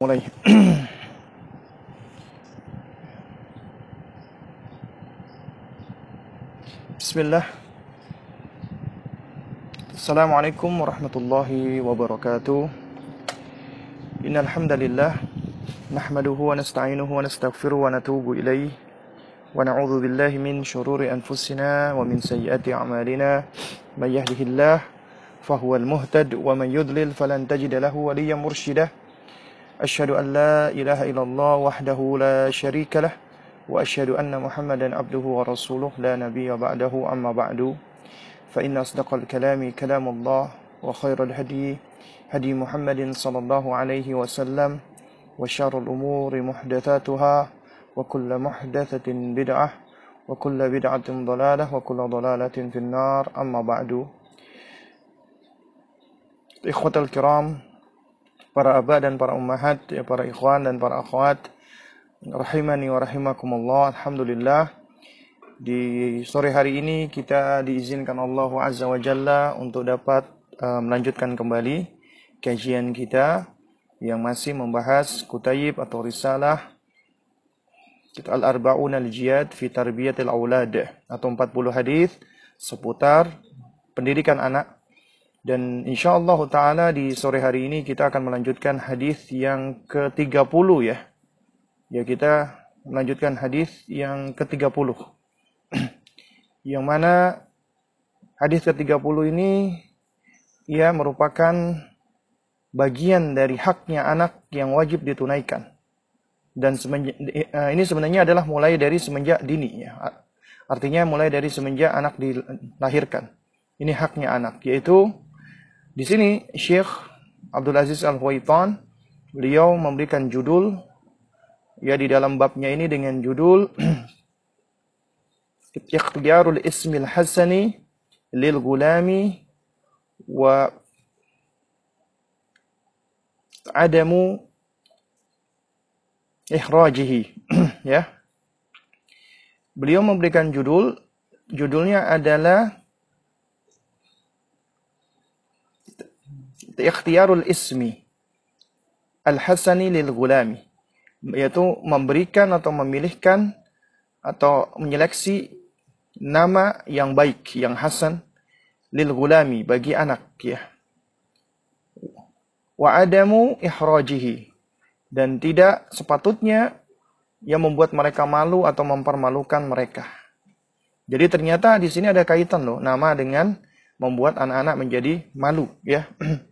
mulai. Bismillah. Assalamualaikum warahmatullahi wabarakatuh. Innal hamdalillah nahmaduhu wa nasta'inuhu wa nastaghfiruhu wa natubu ilaih wa na'udzu billahi min shururi anfusina wa min sayyiati a'malina. May yahdihillah fahuwal muhtad wa man yudlil falan tajida lahu waliyyan mursyidah أشهد أن لا إله إلا الله وحده لا شريك له وأشهد أن محمدا عبده ورسوله لا نبي بعده أما بعد. فإن أصدق الكلام كلام الله وخير الهدي هدي محمد صلى الله عليه وسلم وشر الأمور محدثاتها وكل محدثة بدعة وكل بدعة ضلالة وكل ضلالة في النار أما بعد. إخوة الكرام para abah dan para ummahat, ya para ikhwan dan para akhwat, rahimani wa rahimakumullah. Alhamdulillah di sore hari ini kita diizinkan Allah Azza wa Jalla untuk dapat uh, melanjutkan kembali kajian kita yang masih membahas kutayib atau risalah kita al-arba'un al-jiyad fi tarbiyatil aulad atau 40 hadis seputar pendidikan anak dan insya Allah Ta'ala di sore hari ini kita akan melanjutkan hadis yang ke-30 ya. Ya kita melanjutkan hadis yang ke-30. yang mana hadis ke-30 ini ia merupakan bagian dari haknya anak yang wajib ditunaikan. Dan eh, ini sebenarnya adalah mulai dari semenjak dini ya. Artinya mulai dari semenjak anak dilahirkan. Ini haknya anak yaitu di sini Syekh Abdul Aziz Al-Huwaitan beliau memberikan judul. Ya di dalam babnya ini dengan judul Ikhtiyarul Ismil Hasani lil Gulami wa adamu ihrajihi. Ya. Beliau memberikan judul. Judulnya adalah ikhtiyarul ismi al-hasani lil gulami yaitu memberikan atau memilihkan atau menyeleksi nama yang baik yang hasan lil gulami bagi anak ya wa adamu ihrajihi dan tidak sepatutnya yang membuat mereka malu atau mempermalukan mereka. Jadi ternyata di sini ada kaitan loh nama dengan membuat anak-anak menjadi malu ya.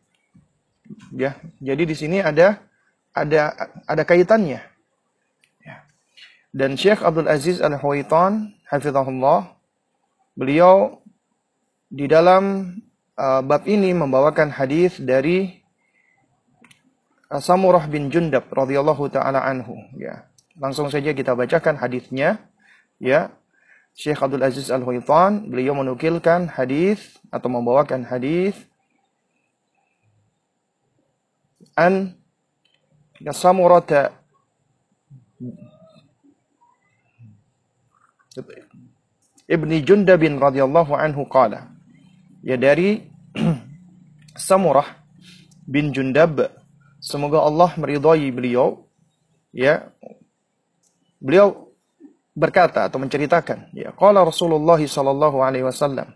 Ya, jadi di sini ada ada ada kaitannya. Ya. Dan Syekh Abdul Aziz Al-Huwaitan, hafizahullah, beliau di dalam uh, bab ini membawakan hadis dari uh, Samurah bin Jundab radhiyallahu taala anhu, ya. Langsung saja kita bacakan hadisnya, ya. Syekh Abdul Aziz Al-Huwaitan, beliau menukilkan hadis atau membawakan hadis an Samurata Ibni Jundabin radhiyallahu anhu qala ya dari Samurah bin Jundab semoga Allah meridhai beliau ya. Beliau berkata atau menceritakan ya qala Rasulullah sallallahu alaihi wasallam.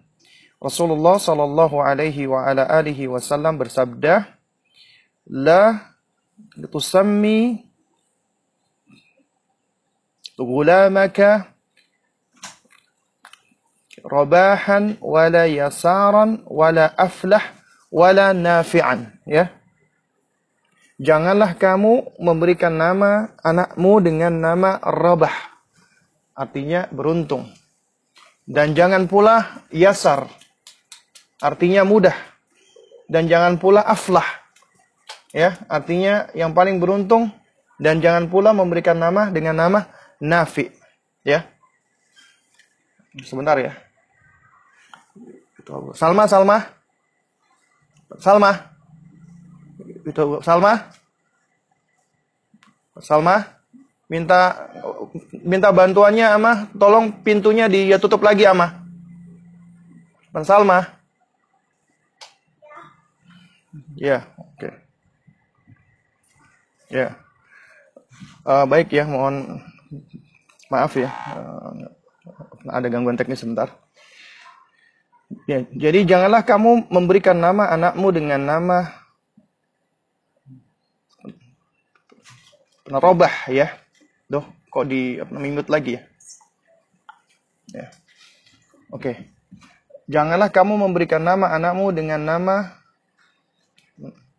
Rasulullah sallallahu alaihi wa ala alihi wasallam bersabda la tusammi gulamaka rabahan wala yasaran wala aflah wala nafi'an ya. Janganlah kamu memberikan nama anakmu dengan nama rabah. Artinya beruntung. Dan jangan pula yasar. Artinya mudah. Dan jangan pula aflah ya artinya yang paling beruntung dan jangan pula memberikan nama dengan nama Nafi. Ya. Sebentar ya. Salma Salma. Salma. Itu Salma. Salma minta minta bantuannya ama. Tolong pintunya dia tutup lagi ama. Salma. Ya. Ya. Uh, baik ya, mohon maaf ya. Uh, ada gangguan teknis sebentar. Ya, jadi janganlah kamu memberikan nama anakmu dengan nama Narobah ya. Duh, kok di mimut lagi ya? Ya. Oke. Janganlah kamu memberikan nama anakmu dengan nama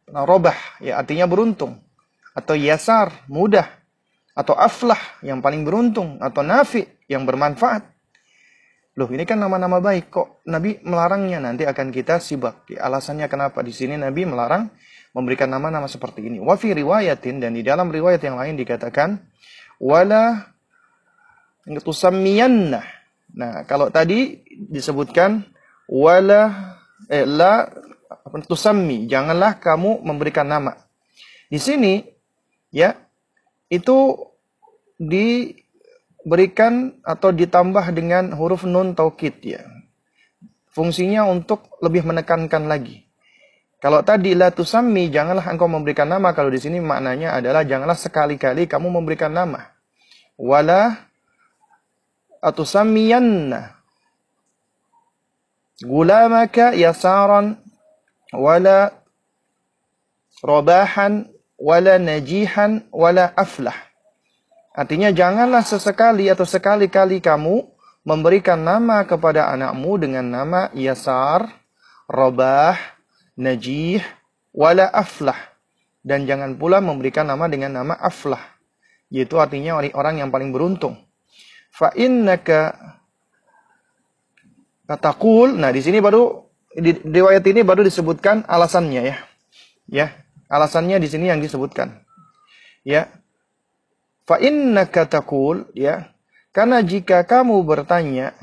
Narobah, ya artinya beruntung atau yasar, mudah, atau aflah yang paling beruntung, atau nafi yang bermanfaat. Loh, ini kan nama-nama baik kok Nabi melarangnya nanti akan kita sibak. Alasannya kenapa di sini Nabi melarang memberikan nama-nama seperti ini. Wa fi riwayatin dan di dalam riwayat yang lain dikatakan wala tusammiyanna. Nah, kalau tadi disebutkan wala eh, la tusammi, janganlah kamu memberikan nama. Di sini ya itu diberikan atau ditambah dengan huruf nun taukid ya. Fungsinya untuk lebih menekankan lagi. Kalau tadi la tusammi janganlah engkau memberikan nama kalau di sini maknanya adalah janganlah sekali-kali kamu memberikan nama. Wala atusammiyanna gulamaka yasaran wala robahan wala najihan wala aflah. Artinya janganlah sesekali atau sekali-kali kamu memberikan nama kepada anakmu dengan nama Yasar, Robah, Najih, wala aflah. Dan jangan pula memberikan nama dengan nama aflah. Yaitu artinya orang yang paling beruntung. Fa innaka katakul. Nah, di sini baru di riwayat ini baru disebutkan alasannya ya. Ya, Alasannya di sini yang disebutkan. Ya. Fa innaka taqul ya. Karena jika kamu bertanya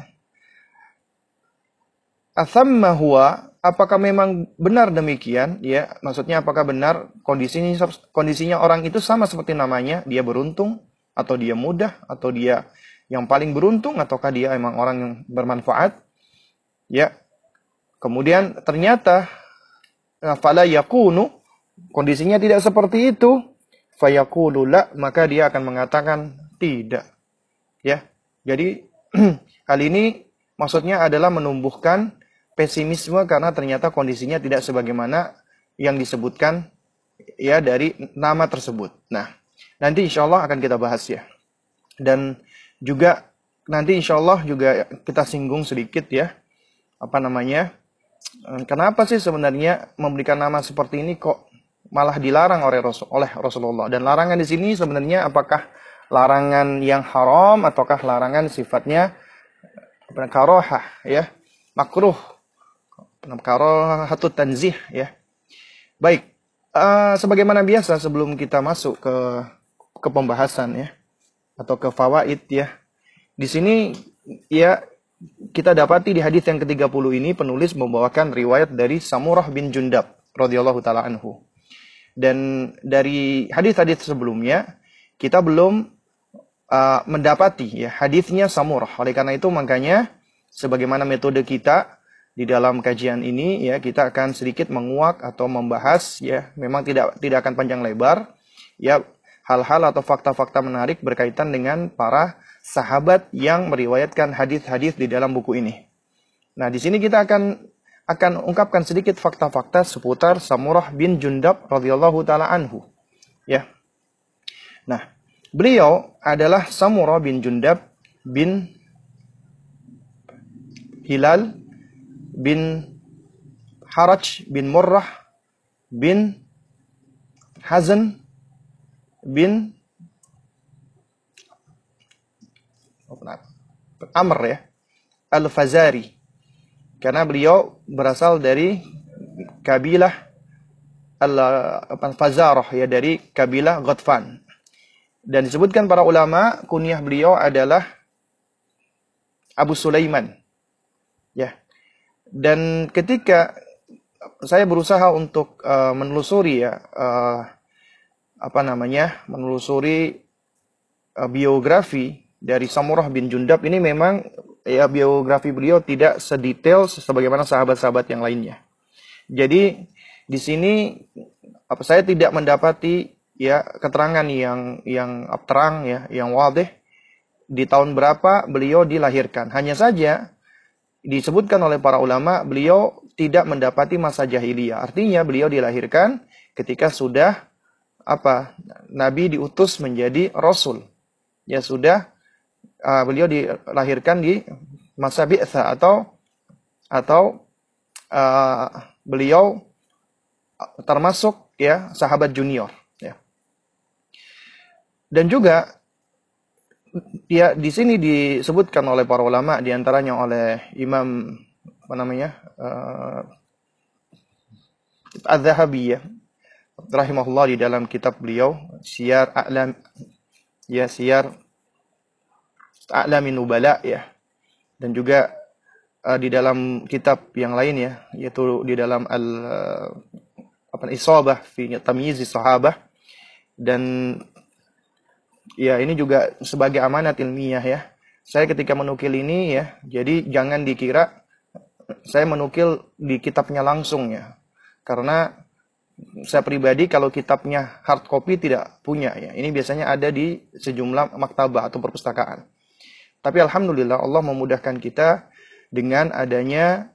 athamma huwa? Apakah memang benar demikian? Ya. Maksudnya apakah benar kondisinya kondisinya orang itu sama seperti namanya? Dia beruntung atau dia mudah? Atau dia yang paling beruntung? Ataukah dia emang orang yang bermanfaat? Ya. Kemudian ternyata fala yakunu kondisinya tidak seperti itu, fayaqulu maka dia akan mengatakan tidak. Ya. Jadi hal ini maksudnya adalah menumbuhkan pesimisme karena ternyata kondisinya tidak sebagaimana yang disebutkan ya dari nama tersebut. Nah, nanti insya Allah akan kita bahas ya. Dan juga nanti insya Allah juga kita singgung sedikit ya apa namanya kenapa sih sebenarnya memberikan nama seperti ini kok malah dilarang oleh Rasul oleh Rasulullah. Dan larangan di sini sebenarnya apakah larangan yang haram ataukah larangan sifatnya karohah ya makruh karohatu tanzih ya. Baik, uh, sebagaimana biasa sebelum kita masuk ke ke pembahasan ya atau ke fawaid ya. Di sini ya kita dapati di hadis yang ke-30 ini penulis membawakan riwayat dari Samurah bin Jundab radhiyallahu taala anhu. Dan dari hadis-hadis sebelumnya kita belum uh, mendapati ya hadisnya samurah. Oleh karena itu makanya sebagaimana metode kita di dalam kajian ini ya kita akan sedikit menguak atau membahas ya memang tidak tidak akan panjang lebar ya hal-hal atau fakta-fakta menarik berkaitan dengan para sahabat yang meriwayatkan hadis-hadis di dalam buku ini. Nah, di sini kita akan akan ungkapkan sedikit fakta-fakta seputar Samurah bin Jundab radhiyallahu taala anhu. Ya. Nah, beliau adalah Samurah bin Jundab bin Hilal bin Haraj bin Murrah bin Hazan bin Amr ya Al-Fazari karena beliau berasal dari kabilah Al-Fazarah ya dari kabilah Ghatfan. Dan disebutkan para ulama kunyah beliau adalah Abu Sulaiman. Ya. Dan ketika saya berusaha untuk uh, menelusuri ya uh, apa namanya? menelusuri uh, biografi dari Samurah bin Jundab ini memang ya biografi beliau tidak sedetail sebagaimana sahabat-sahabat yang lainnya. Jadi di sini apa saya tidak mendapati ya keterangan yang yang terang ya, yang wadih di tahun berapa beliau dilahirkan. Hanya saja disebutkan oleh para ulama beliau tidak mendapati masa jahiliyah. Artinya beliau dilahirkan ketika sudah apa? Nabi diutus menjadi rasul. Ya sudah uh, beliau dilahirkan di masa bi'tha atau atau uh, beliau termasuk ya sahabat junior ya. Dan juga ya di sini disebutkan oleh para ulama di antaranya oleh Imam apa namanya uh, Az-Zahabi ya rahimahullah di dalam kitab beliau Syiar A'lam ya Syiar A'lamin Nubala ya dan juga uh, di dalam kitab yang lain ya yaitu di dalam al uh, apa Isabah fi Tamyiz Sahabah dan ya ini juga sebagai amanat ilmiah ya. Saya ketika menukil ini ya, jadi jangan dikira saya menukil di kitabnya langsung ya. Karena saya pribadi kalau kitabnya hard copy tidak punya ya. Ini biasanya ada di sejumlah maktabah atau perpustakaan. Tapi alhamdulillah Allah memudahkan kita dengan adanya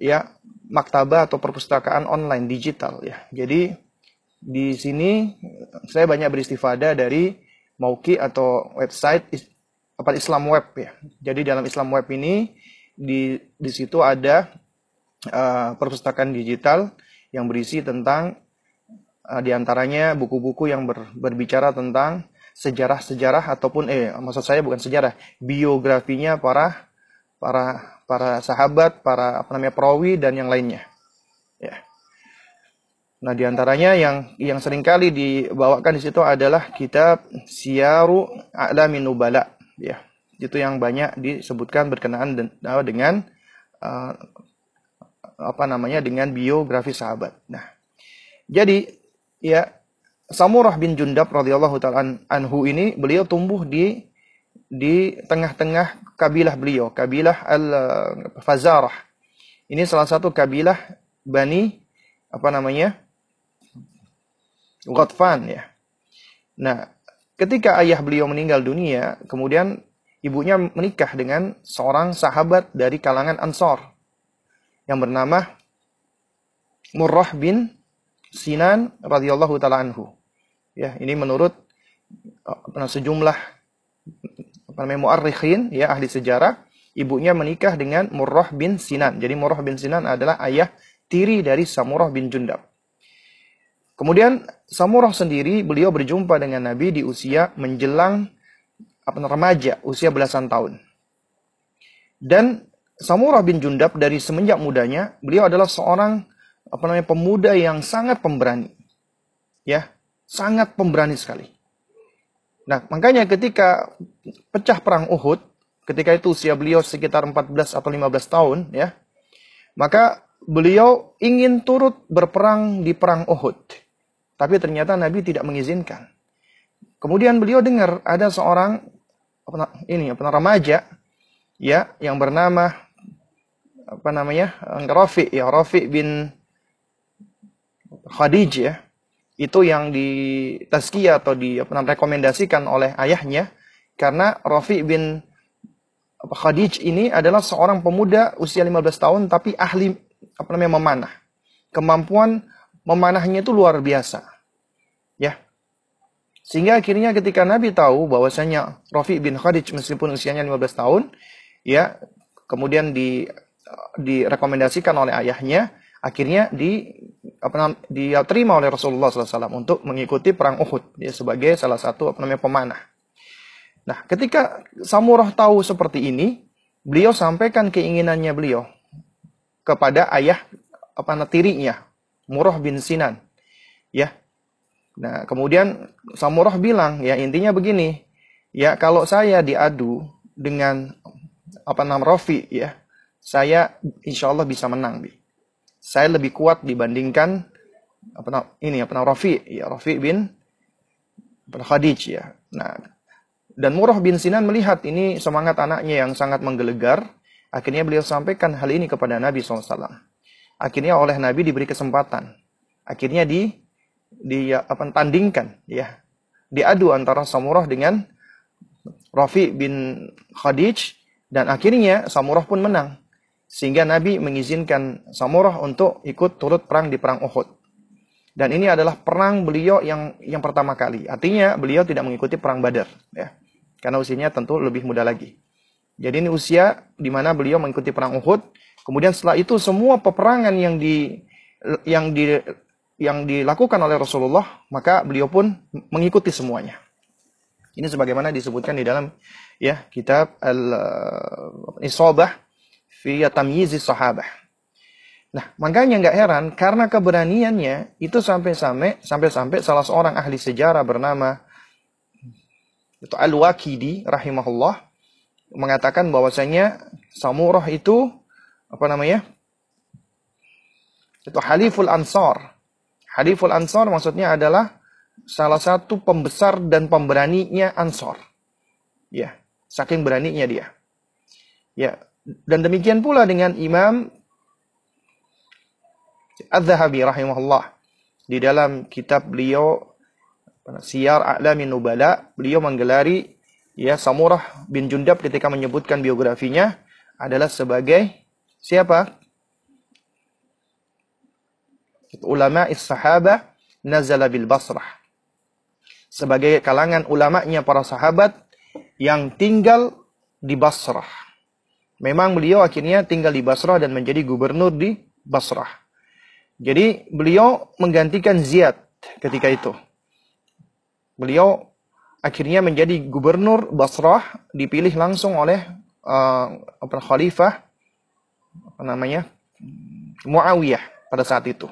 ya maktabah atau perpustakaan online digital ya. Jadi di sini saya banyak beristifada dari Mauki atau website apa Islam Web ya. Jadi dalam Islam Web ini di di situ ada uh, perpustakaan digital yang berisi tentang uh, di antaranya buku-buku yang ber, berbicara tentang sejarah-sejarah ataupun eh maksud saya bukan sejarah biografinya para para para sahabat, para apa namanya perawi dan yang lainnya. Ya. Nah, di antaranya yang yang sering kali dibawakan di situ adalah kitab Siyaru A'lamin Nubala, ya. Itu yang banyak disebutkan berkenaan dengan uh, apa namanya dengan biografi sahabat. Nah, jadi ya Samurah bin Jundab radhiyallahu taala anhu ini beliau tumbuh di di tengah-tengah kabilah beliau, kabilah Al-Fazarah. Ini salah satu kabilah Bani apa namanya? Ghatfan ya. Nah, ketika ayah beliau meninggal dunia, kemudian ibunya menikah dengan seorang sahabat dari kalangan Ansor yang bernama Murrah bin Sinan radhiyallahu taala anhu. Ya, ini menurut uh, sejumlah apa namanya muarrikhin ya ahli sejarah, ibunya menikah dengan Murrah bin Sinan. Jadi Murrah bin Sinan adalah ayah tiri dari Samurah bin Jundab. Kemudian Samurah sendiri beliau berjumpa dengan Nabi di usia menjelang apa remaja, usia belasan tahun. Dan Samurah bin Jundab dari semenjak mudanya, beliau adalah seorang apa namanya pemuda yang sangat pemberani. Ya, sangat pemberani sekali. Nah, makanya ketika pecah perang Uhud, ketika itu usia beliau sekitar 14 atau 15 tahun ya, maka beliau ingin turut berperang di perang Uhud. Tapi ternyata Nabi tidak mengizinkan. Kemudian beliau dengar ada seorang ini apa remaja ya yang bernama apa namanya Rafi ya Rafi bin Khadij ya itu yang di tazkiyah atau di apa rekomendasikan oleh ayahnya karena Rafi bin Khadij ini adalah seorang pemuda usia 15 tahun tapi ahli apa namanya memanah. Kemampuan memanahnya itu luar biasa. Ya. Sehingga akhirnya ketika Nabi tahu bahwasanya Rafi bin Khadij meskipun usianya 15 tahun, ya, kemudian di direkomendasikan oleh ayahnya, akhirnya di apa dia terima oleh Rasulullah SAW untuk mengikuti perang Uhud ya, sebagai salah satu apa namanya pemanah. Nah, ketika Samurah tahu seperti ini, beliau sampaikan keinginannya beliau kepada ayah apa namanya tirinya, Murrah bin Sinan. Ya. Nah, kemudian Samurah bilang, ya intinya begini, ya kalau saya diadu dengan apa nama Rofi ya, saya insya Allah bisa menang, bi. Saya lebih kuat dibandingkan apa ini apa Rafi, ya Rafi bin Khadij ya. Nah, dan Murrah bin Sinan melihat ini semangat anaknya yang sangat menggelegar, akhirnya beliau sampaikan hal ini kepada Nabi SAW. Akhirnya oleh Nabi diberi kesempatan. Akhirnya di di apa tandingkan ya diadu antara Samurah dengan Rafi bin Khadij dan akhirnya Samurah pun menang sehingga Nabi mengizinkan Samurah untuk ikut turut perang di perang Uhud. Dan ini adalah perang beliau yang yang pertama kali. Artinya beliau tidak mengikuti perang Badar ya. Karena usianya tentu lebih muda lagi. Jadi ini usia di mana beliau mengikuti perang Uhud. Kemudian setelah itu semua peperangan yang di yang di yang dilakukan oleh Rasulullah, maka beliau pun mengikuti semuanya. Ini sebagaimana disebutkan di dalam ya kitab Al-Isabah fi Tamyiz Sahabah. Nah, makanya nggak heran karena keberaniannya itu sampai-sampai sampai-sampai salah seorang ahli sejarah bernama itu Al-Waqidi rahimahullah mengatakan bahwasanya Samurah itu apa namanya? Itu Haliful Ansar. Haliful Ansar maksudnya adalah salah satu pembesar dan pemberaninya Ansor. Ya, saking beraninya dia. Ya, dan demikian pula dengan Imam Az-Zahabi rahimahullah di dalam kitab beliau Siyar A'lamin Nubala, beliau menggelari ya Samurah bin Jundab ketika menyebutkan biografinya adalah sebagai siapa? Ulama is-sahabah nazala bil Basrah sebagai kalangan ulamanya para sahabat yang tinggal di Basrah. Memang beliau akhirnya tinggal di Basrah dan menjadi gubernur di Basrah. Jadi beliau menggantikan Ziyad ketika itu. Beliau akhirnya menjadi gubernur Basrah dipilih langsung oleh uh, khalifah apa namanya Muawiyah pada saat itu.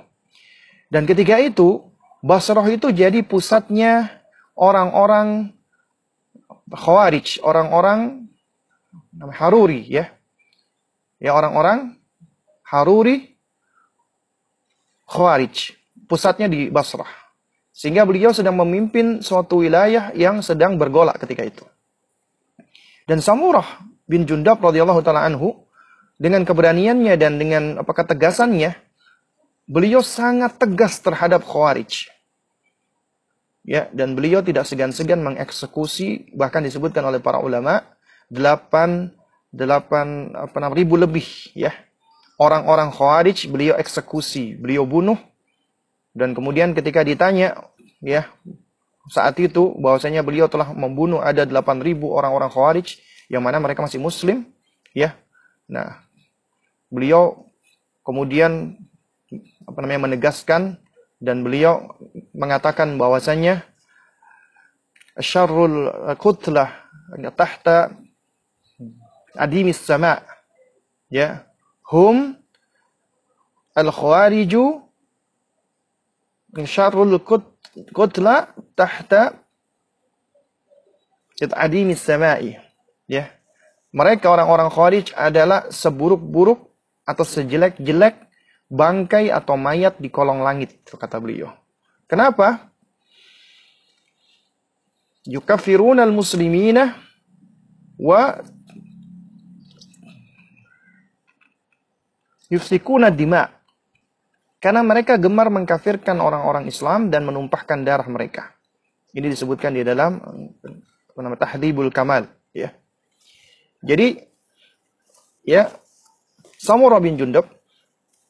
Dan ketika itu Basrah itu jadi pusatnya orang-orang Khawarij, orang-orang Haruri ya. Ya orang-orang Haruri Khawarij. Pusatnya di Basrah. Sehingga beliau sedang memimpin suatu wilayah yang sedang bergolak ketika itu. Dan Samurah bin Jundab radhiyallahu taala anhu dengan keberaniannya dan dengan apa ketegasannya beliau sangat tegas terhadap Khawarij ya dan beliau tidak segan-segan mengeksekusi bahkan disebutkan oleh para ulama delapan delapan apa namanya ribu lebih ya. Orang-orang khawarij beliau eksekusi beliau bunuh. Dan kemudian ketika ditanya ya saat itu bahwasanya beliau telah membunuh ada delapan ribu orang-orang khawarij yang mana mereka masih muslim ya. Nah beliau kemudian apa namanya menegaskan dan beliau mengatakan bahwasanya syarrul kutlah tahta adimis sama ya hum al khawariju syarrul kutla tahta adimis sama'i ya mereka orang-orang khawarij adalah seburuk-buruk atau sejelek-jelek bangkai atau mayat di kolong langit, kata beliau. Kenapa? Yukafirun al-muslimina wa yufsikuna dima. Karena mereka gemar mengkafirkan orang-orang Islam dan menumpahkan darah mereka. Ini disebutkan di dalam nama Tahdhibul Kamal, ya. Jadi ya Samurah bin Jundab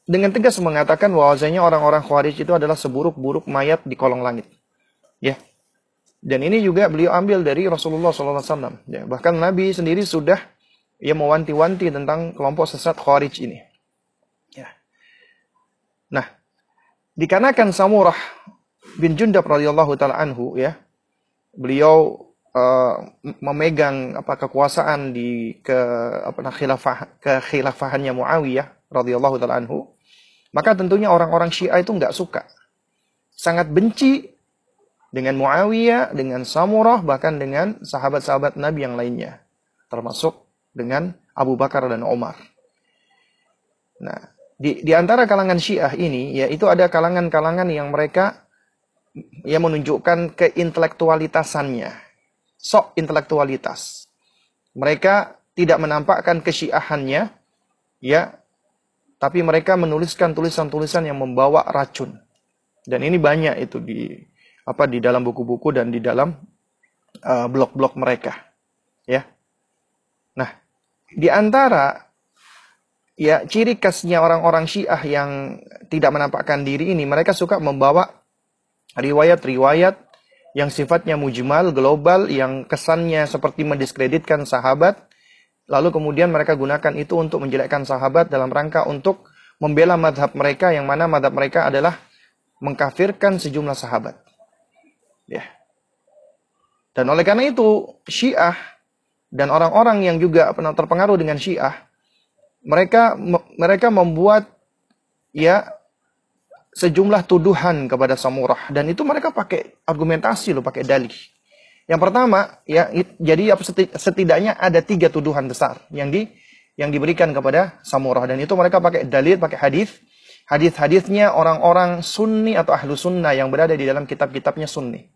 dengan tegas mengatakan bahwasanya orang-orang Khawarij itu adalah seburuk-buruk mayat di kolong langit. Ya. Dan ini juga beliau ambil dari Rasulullah SAW. Ya, bahkan Nabi sendiri sudah ya mewanti-wanti tentang kelompok sesat Khawarij ini. Nah, dikarenakan Samurah bin Jundab radhiyallahu taala anhu ya, beliau uh, memegang apa kekuasaan di ke apa khilafah ke khilafahannya Muawiyah radhiyallahu taala anhu maka tentunya orang-orang Syiah itu nggak suka. Sangat benci dengan Muawiyah, dengan Samurah, bahkan dengan sahabat-sahabat Nabi yang lainnya. Termasuk dengan Abu Bakar dan Umar. Nah, di, di antara kalangan Syiah ini, ya itu ada kalangan-kalangan yang mereka yang menunjukkan keintelektualitasannya. Sok intelektualitas. Mereka tidak menampakkan kesyiahannya, ya tapi mereka menuliskan tulisan-tulisan yang membawa racun. Dan ini banyak itu di apa di dalam buku-buku dan di dalam uh, blog-blog mereka. Ya. Nah, di antara ya ciri khasnya orang-orang Syiah yang tidak menampakkan diri ini, mereka suka membawa riwayat-riwayat yang sifatnya mujmal, global, yang kesannya seperti mendiskreditkan sahabat, lalu kemudian mereka gunakan itu untuk menjelekkan sahabat dalam rangka untuk membela madhab mereka, yang mana madhab mereka adalah mengkafirkan sejumlah sahabat. Ya. Dan oleh karena itu, Syiah dan orang-orang yang juga terpengaruh dengan Syiah, mereka mereka membuat ya sejumlah tuduhan kepada Samurah dan itu mereka pakai argumentasi loh, pakai dalih. Yang pertama, ya jadi setidaknya ada tiga tuduhan besar yang di yang diberikan kepada Samurah dan itu mereka pakai dalil, pakai hadis hadis-hadisnya orang-orang sunni atau ahlu sunnah yang berada di dalam kitab-kitabnya sunni.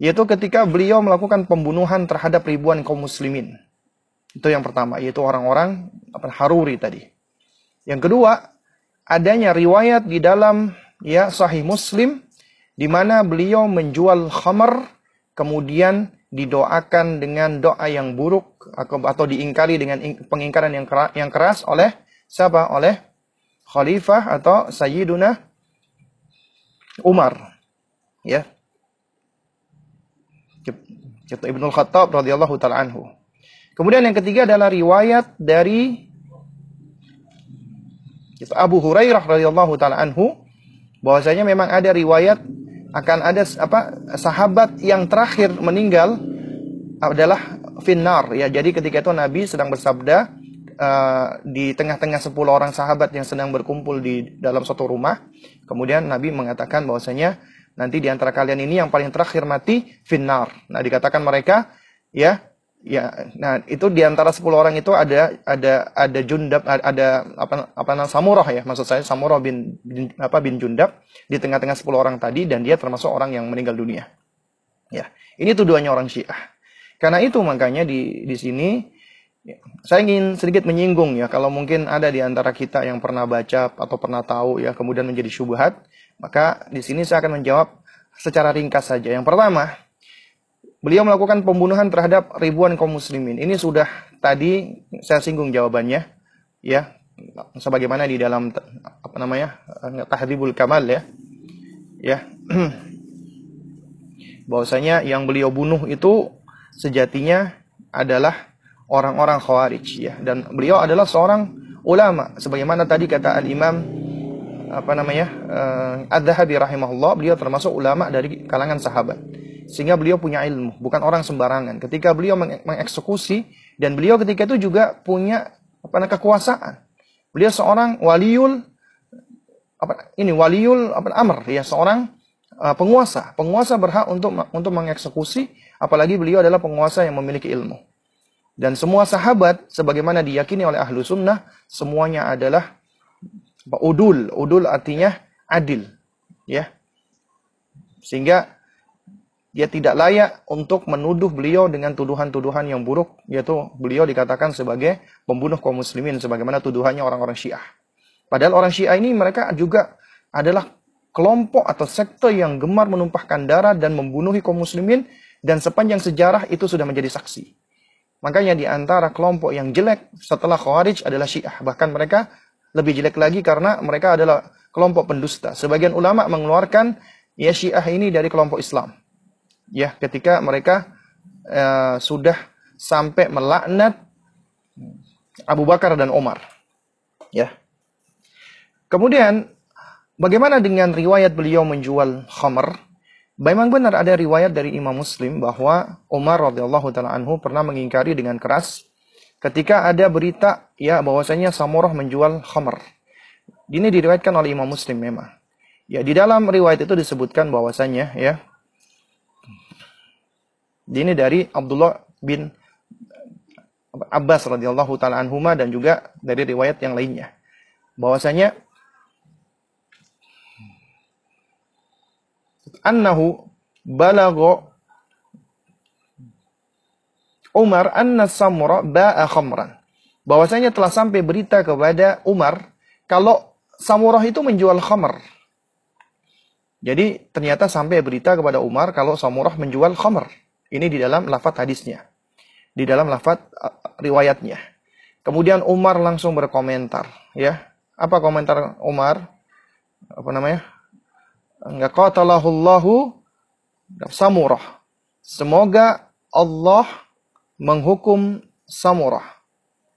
Yaitu ketika beliau melakukan pembunuhan terhadap ribuan kaum muslimin. Itu yang pertama, yaitu orang-orang Haruri tadi. Yang kedua, adanya riwayat di dalam ya Sahih Muslim di mana beliau menjual khamar kemudian didoakan dengan doa yang buruk atau diingkari dengan pengingkaran yang keras oleh siapa? Oleh khalifah atau Sayyiduna Umar. Ya. Ibnu Khattab radhiyallahu taala anhu. Kemudian yang ketiga adalah riwayat dari Abu Hurairah radhiyallahu taala anhu bahwasanya memang ada riwayat akan ada apa sahabat yang terakhir meninggal adalah finnar ya. Jadi ketika itu Nabi sedang bersabda uh, di tengah-tengah 10 orang sahabat yang sedang berkumpul di dalam suatu rumah. Kemudian Nabi mengatakan bahwasanya nanti di antara kalian ini yang paling terakhir mati finnar. Nah, dikatakan mereka ya ya nah itu di antara 10 orang itu ada ada ada Jundab ada apa apa namanya Samurah ya maksud saya Samurah bin, bin apa bin Jundab di tengah-tengah 10 orang tadi dan dia termasuk orang yang meninggal dunia. Ya, ini tuduhannya orang Syiah. Karena itu makanya di di sini Ya. Saya ingin sedikit menyinggung ya, kalau mungkin ada di antara kita yang pernah baca atau pernah tahu ya, kemudian menjadi syubhat, maka di sini saya akan menjawab secara ringkas saja. Yang pertama, beliau melakukan pembunuhan terhadap ribuan kaum muslimin. Ini sudah tadi saya singgung jawabannya, ya, sebagaimana di dalam apa namanya tahdibul kamal ya, ya, bahwasanya yang beliau bunuh itu sejatinya adalah orang-orang Khawarij ya. Dan beliau adalah seorang ulama. Sebagaimana tadi kata Al-Imam apa namanya uh, Ad-Dhahabi rahimahullah beliau termasuk ulama dari kalangan sahabat sehingga beliau punya ilmu bukan orang sembarangan. Ketika beliau meng mengeksekusi dan beliau ketika itu juga punya apa namanya kekuasaan. Beliau seorang waliul apa ini waliul apa amr. Ya seorang uh, penguasa. Penguasa berhak untuk untuk mengeksekusi apalagi beliau adalah penguasa yang memiliki ilmu. Dan semua sahabat, sebagaimana diyakini oleh ahlu sunnah, semuanya adalah udul. Udul artinya adil. ya. Sehingga dia tidak layak untuk menuduh beliau dengan tuduhan-tuduhan yang buruk, yaitu beliau dikatakan sebagai pembunuh kaum muslimin, sebagaimana tuduhannya orang-orang syiah. Padahal orang syiah ini mereka juga adalah kelompok atau sekte yang gemar menumpahkan darah dan membunuhi kaum muslimin, dan sepanjang sejarah itu sudah menjadi saksi. Makanya di antara kelompok yang jelek setelah Khawarij adalah Syiah. Bahkan mereka lebih jelek lagi karena mereka adalah kelompok pendusta. Sebagian ulama mengeluarkan ya Syiah ini dari kelompok Islam. Ya, ketika mereka uh, sudah sampai melaknat Abu Bakar dan Umar. Ya. Kemudian bagaimana dengan riwayat beliau menjual khamr? Memang benar ada riwayat dari Imam Muslim bahwa Umar radhiyallahu taala anhu pernah mengingkari dengan keras ketika ada berita ya bahwasanya Samurah menjual khamr. Ini diriwayatkan oleh Imam Muslim memang. Ya di dalam riwayat itu disebutkan bahwasanya ya ini dari Abdullah bin Abbas radhiyallahu taala anhuma dan juga dari riwayat yang lainnya bahwasanya annahu balagha Umar anna Samura ba'a khamran. Bahwasanya telah sampai berita kepada Umar kalau Samurah itu menjual khamr. Jadi ternyata sampai berita kepada Umar kalau Samurah menjual khamr. Ini di dalam lafaz hadisnya. Di dalam lafaz uh, riwayatnya. Kemudian Umar langsung berkomentar, ya. Apa komentar Umar? Apa namanya? Enggak qatalahullahu Samurah. Semoga Allah menghukum Samurah.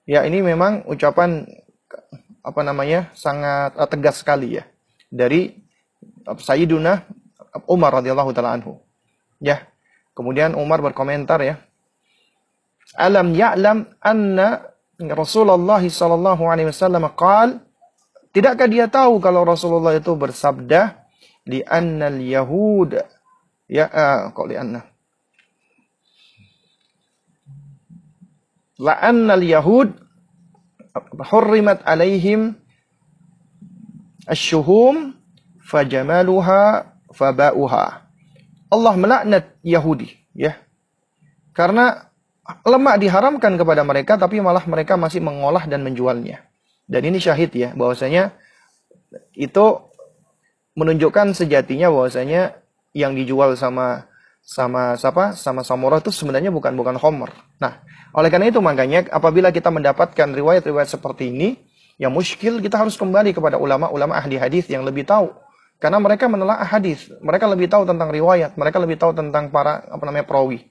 Ya, ini memang ucapan apa namanya? sangat uh, tegas sekali ya dari Sayyiduna Umar radhiyallahu taala anhu. Ya. Kemudian Umar berkomentar ya. Alam ya'lam anna Rasulullah sallallahu alaihi wasallam qaal Tidakkah dia tahu kalau Rasulullah itu bersabda li annal yahud ya uh, kok li anna la annal yahud hurrimat alaihim asyuhum fajamaluha faba'uha. Allah melaknat Yahudi, ya. Karena lemak diharamkan kepada mereka tapi malah mereka masih mengolah dan menjualnya. Dan ini syahid ya bahwasanya itu menunjukkan sejatinya bahwasanya yang dijual sama sama siapa sama samurah itu sebenarnya bukan bukan homer. Nah, oleh karena itu makanya apabila kita mendapatkan riwayat-riwayat seperti ini yang muskil kita harus kembali kepada ulama-ulama ahli hadis yang lebih tahu karena mereka menelaah hadis, mereka lebih tahu tentang riwayat, mereka lebih tahu tentang para apa namanya perawi.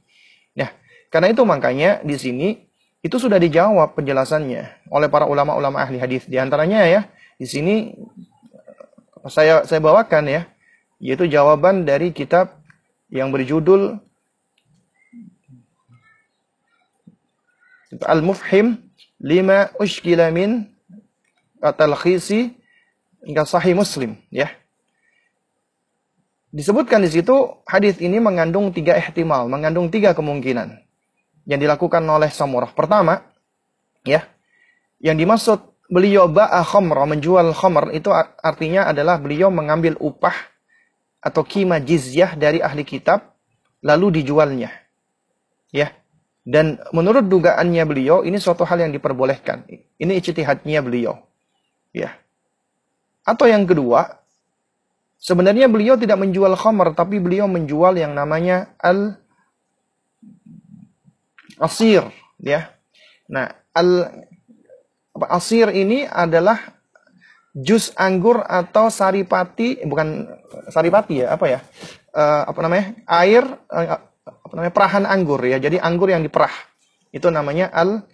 Ya, karena itu makanya di sini itu sudah dijawab penjelasannya oleh para ulama-ulama ahli hadis. Di antaranya ya, di sini saya saya bawakan ya, yaitu jawaban dari kitab yang berjudul Al-Mufhim lima ushkila min at-talkhisi sahih Muslim ya. Disebutkan di situ hadis ini mengandung tiga ihtimal, mengandung tiga kemungkinan yang dilakukan oleh Samurah. Pertama, ya, yang dimaksud beliau ba'a khamra, menjual khamr itu artinya adalah beliau mengambil upah atau kima jizyah dari ahli kitab lalu dijualnya. Ya. Dan menurut dugaannya beliau ini suatu hal yang diperbolehkan. Ini ijtihadnya beliau. Ya. Atau yang kedua, Sebenarnya beliau tidak menjual khamar, tapi beliau menjual yang namanya al asir, ya. Nah, al apa, asir ini adalah jus anggur atau saripati, bukan saripati ya, apa ya? Uh, apa namanya? Air uh, apa namanya? perahan anggur ya. Jadi anggur yang diperah. Itu namanya al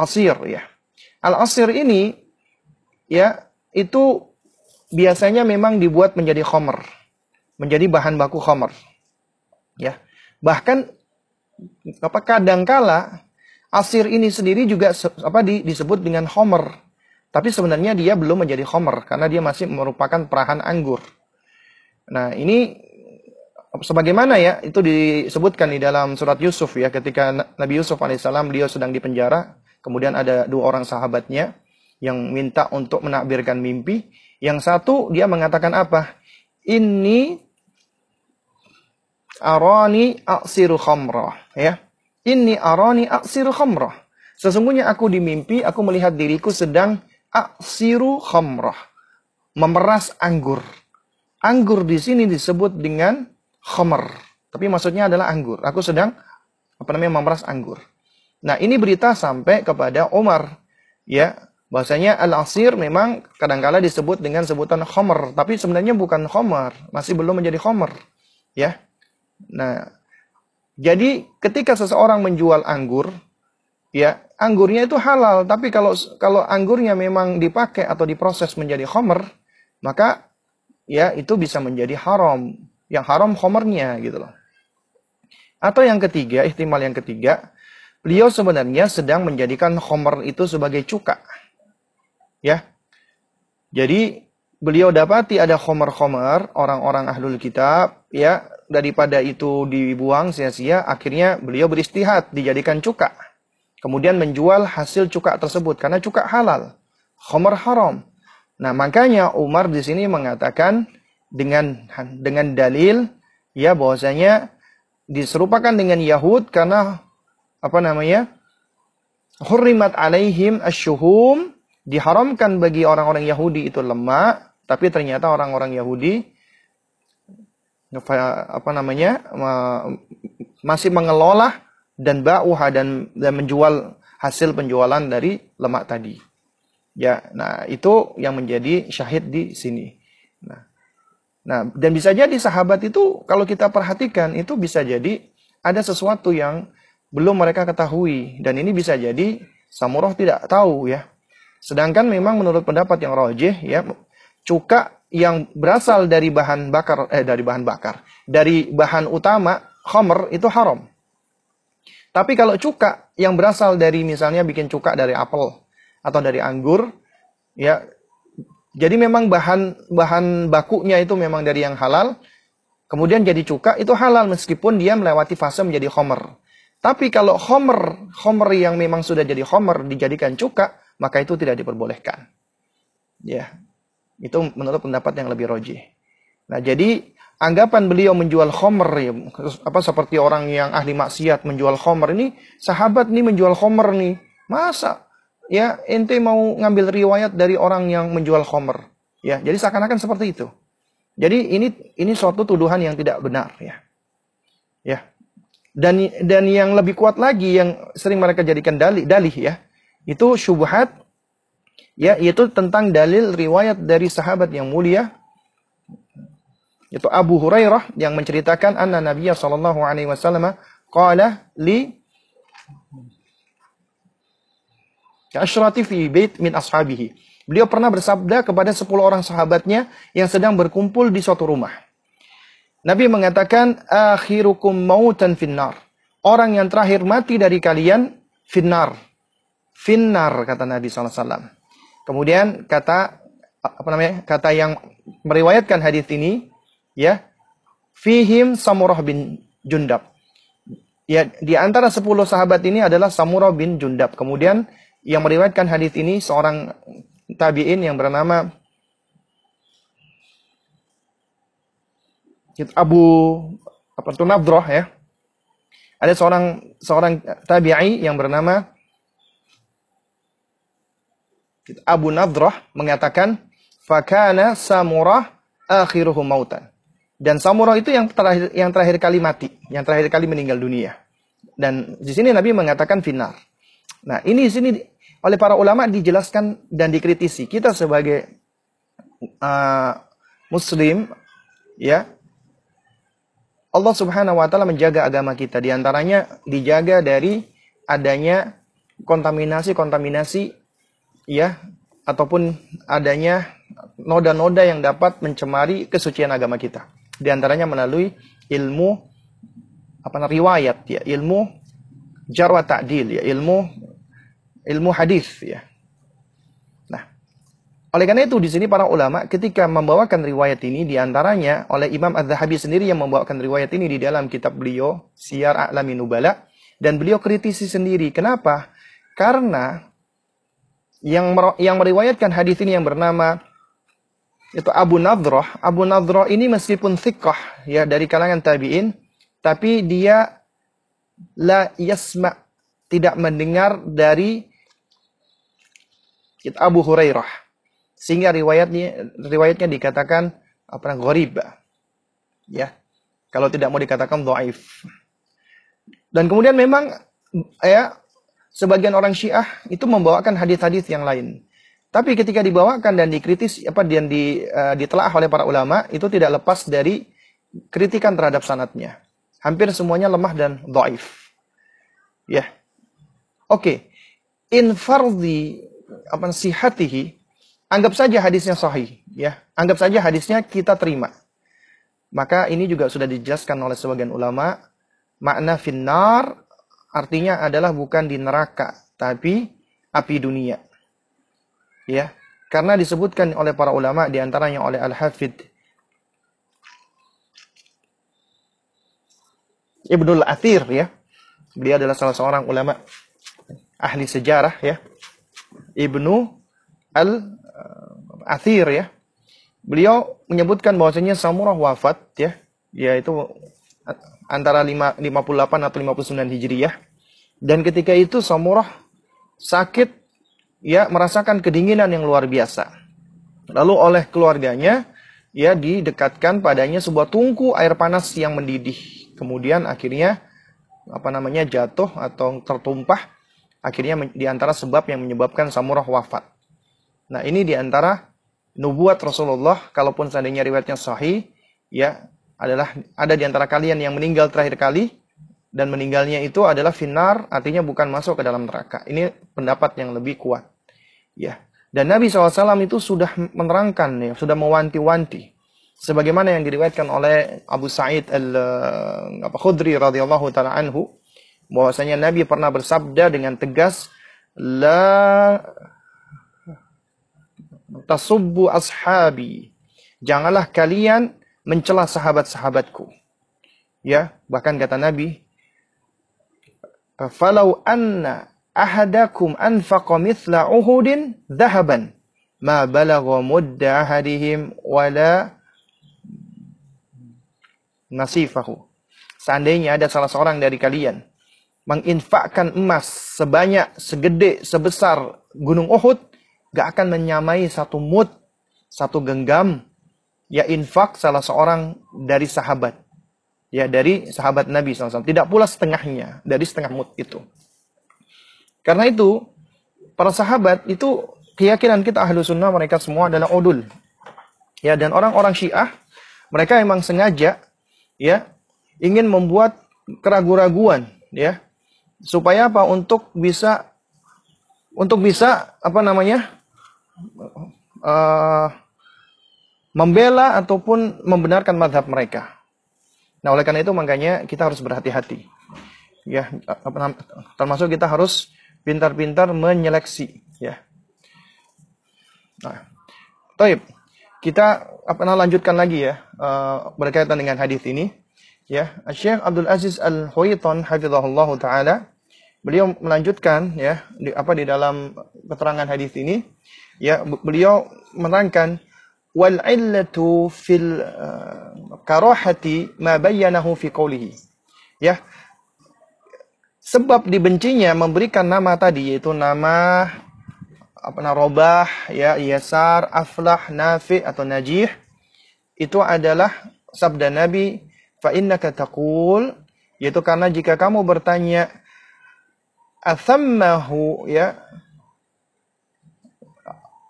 asir ya. Al asir ini ya itu biasanya memang dibuat menjadi khomer, menjadi bahan baku khomer. Ya, bahkan apa kadangkala asir ini sendiri juga apa di, disebut dengan khomer, tapi sebenarnya dia belum menjadi khomer karena dia masih merupakan perahan anggur. Nah ini sebagaimana ya itu disebutkan di dalam surat Yusuf ya ketika Nabi Yusuf alaihissalam beliau sedang di penjara, kemudian ada dua orang sahabatnya yang minta untuk menakbirkan mimpi yang satu dia mengatakan apa? Ini arani aksiru khamrah. Ya. Ini arani aksiru khamrah. Sesungguhnya aku di mimpi, aku melihat diriku sedang aksiru khamrah. Memeras anggur. Anggur di sini disebut dengan khamr. Tapi maksudnya adalah anggur. Aku sedang apa namanya memeras anggur. Nah, ini berita sampai kepada Umar. Ya, Bahasanya al-asir memang kadangkala disebut dengan sebutan khomer, tapi sebenarnya bukan khomer, masih belum menjadi khomer. Ya. Nah, jadi ketika seseorang menjual anggur, ya anggurnya itu halal, tapi kalau kalau anggurnya memang dipakai atau diproses menjadi khomer, maka ya itu bisa menjadi haram. Yang haram khomernya gitu loh. Atau yang ketiga, ihtimal yang ketiga, beliau sebenarnya sedang menjadikan khomer itu sebagai cuka Ya. Jadi beliau dapati ada khomer-khomer orang-orang ahlul kitab ya daripada itu dibuang sia-sia akhirnya beliau beristihad dijadikan cuka kemudian menjual hasil cuka tersebut karena cuka halal khomer haram nah makanya Umar di sini mengatakan dengan dengan dalil ya bahwasanya diserupakan dengan Yahud karena apa namanya hurrimat alaihim asyuhum diharamkan bagi orang-orang Yahudi itu lemak, tapi ternyata orang-orang Yahudi apa namanya masih mengelola dan ba'uha dan dan menjual hasil penjualan dari lemak tadi. Ya, nah itu yang menjadi syahid di sini. Nah, nah dan bisa jadi sahabat itu kalau kita perhatikan itu bisa jadi ada sesuatu yang belum mereka ketahui dan ini bisa jadi Samurah tidak tahu ya. Sedangkan memang menurut pendapat yang rojih ya cuka yang berasal dari bahan bakar eh dari bahan bakar dari bahan utama khamr itu haram. Tapi kalau cuka yang berasal dari misalnya bikin cuka dari apel atau dari anggur, ya, jadi memang bahan bahan bakunya itu memang dari yang halal, kemudian jadi cuka itu halal meskipun dia melewati fase menjadi homer. Tapi kalau homer, homer yang memang sudah jadi homer dijadikan cuka, maka itu tidak diperbolehkan. Ya, itu menurut pendapat yang lebih roji. Nah, jadi anggapan beliau menjual khomer ya, apa seperti orang yang ahli maksiat menjual khomer ini sahabat nih menjual khomer nih. Masa? Ya ente mau ngambil riwayat dari orang yang menjual khomer ya jadi seakan-akan seperti itu. Jadi ini ini suatu tuduhan yang tidak benar ya. Ya. Dan dan yang lebih kuat lagi yang sering mereka jadikan dalih dalih ya itu syubhat ya yaitu tentang dalil riwayat dari sahabat yang mulia itu Abu Hurairah yang menceritakan anna Nabiya sallallahu alaihi wasallam qala li asyrati fi bait min ashabihi. Beliau pernah bersabda kepada 10 orang sahabatnya yang sedang berkumpul di suatu rumah. Nabi mengatakan akhirukum mautan finnar. Orang yang terakhir mati dari kalian finnar. Finnar kata Nabi SAW. Kemudian kata apa namanya? Kata yang meriwayatkan hadis ini ya fihim Samurah bin Jundab. Ya, di antara 10 sahabat ini adalah Samurah bin Jundab. Kemudian yang meriwayatkan hadis ini seorang tabi'in yang bernama Abu apa itu Nabdrah ya. Ada seorang seorang tabi'i yang bernama Abu Nadrah mengatakan fakana Samurah akhiruhum mautan. Dan Samurah itu yang terakhir yang terakhir kali mati, yang terakhir kali meninggal dunia. Dan di sini Nabi mengatakan finar. Nah, ini di sini oleh para ulama dijelaskan dan dikritisi. Kita sebagai uh, muslim ya Allah Subhanahu wa taala menjaga agama kita di antaranya dijaga dari adanya kontaminasi-kontaminasi ya ataupun adanya noda-noda yang dapat mencemari kesucian agama kita. Di antaranya melalui ilmu apa riwayat ya, ilmu jarwa ta'dil ya, ilmu ilmu hadis ya. Nah, oleh karena itu di sini para ulama ketika membawakan riwayat ini di antaranya oleh Imam Az-Zahabi sendiri yang membawakan riwayat ini di dalam kitab beliau Siyar A'lamin Nubala dan beliau kritisi sendiri. Kenapa? Karena yang yang meriwayatkan hadis ini yang bernama itu Abu Nadroh. Abu Nadroh ini meskipun thiqah ya dari kalangan tabi'in, tapi dia la yasma tidak mendengar dari Abu Hurairah. Sehingga riwayatnya riwayatnya dikatakan apa gharib. Ya. Kalau tidak mau dikatakan dhaif. Dan kemudian memang ya sebagian orang Syiah itu membawakan hadis-hadis yang lain. Tapi ketika dibawakan dan dikritis apa dan di, uh, ditelaah oleh para ulama itu tidak lepas dari kritikan terhadap sanatnya. Hampir semuanya lemah dan dhaif. Ya. Oke. Okay. In fardhi apa sihatihi anggap saja hadisnya sahih, ya. Anggap saja hadisnya kita terima. Maka ini juga sudah dijelaskan oleh sebagian ulama, makna finnar artinya adalah bukan di neraka, tapi api dunia. Ya, karena disebutkan oleh para ulama di antaranya oleh Al-Hafidh Ibnul Athir ya. Beliau adalah salah seorang ulama ahli sejarah ya. Ibnu Al-Athir ya. Beliau menyebutkan bahwasanya Samurah wafat ya, yaitu antara 5, 58 atau 59 Hijriyah. Dan ketika itu Samurah sakit ya merasakan kedinginan yang luar biasa. Lalu oleh keluarganya ya didekatkan padanya sebuah tungku air panas yang mendidih. Kemudian akhirnya apa namanya jatuh atau tertumpah akhirnya di antara sebab yang menyebabkan Samurah wafat. Nah, ini di antara nubuat Rasulullah kalaupun seandainya riwayatnya sahih ya adalah ada di antara kalian yang meninggal terakhir kali dan meninggalnya itu adalah finar artinya bukan masuk ke dalam neraka. Ini pendapat yang lebih kuat. Ya. Dan Nabi SAW itu sudah menerangkan ya, sudah mewanti-wanti sebagaimana yang diriwayatkan oleh Abu Sa'id al-Khudri radhiyallahu taala anhu bahwasanya Nabi pernah bersabda dengan tegas la tasubbu ashabi janganlah kalian mencela sahabat-sahabatku ya bahkan kata Nabi falau anna ahadakum anfaqa mithla uhudin dhahaban ma balagha mudda ahadihim wala nasifahu. Seandainya ada salah seorang dari kalian menginfakkan emas sebanyak, segede, sebesar gunung Uhud, gak akan menyamai satu mut, satu genggam, ya infak salah seorang dari sahabat. Ya, dari sahabat Nabi SAW. Tidak pula setengahnya, dari setengah mut itu. Karena itu, para sahabat itu keyakinan kita ahlu sunnah mereka semua adalah odul. Ya, dan orang-orang syiah, mereka memang sengaja ya ingin membuat keraguan-raguan ya supaya apa untuk bisa untuk bisa apa namanya uh, membela ataupun membenarkan madhab mereka. Nah oleh karena itu makanya kita harus berhati-hati ya termasuk kita harus pintar-pintar menyeleksi ya. Nah, Taib. Kita apa lanjutkan lagi ya uh, berkaitan dengan hadis ini. Ya, Syekh Abdul Aziz Al Huaiton hafizahullah taala beliau melanjutkan ya di, apa di dalam keterangan hadis ini ya beliau menerangkan wal illatu fil karahati ma bayyanahu fi qawlihi. Ya, sebab dibencinya memberikan nama tadi yaitu nama apa namanya robah ya yasar aflah nafi atau najih itu adalah sabda Nabi fa innaka taqul yaitu karena jika kamu bertanya athammahu ya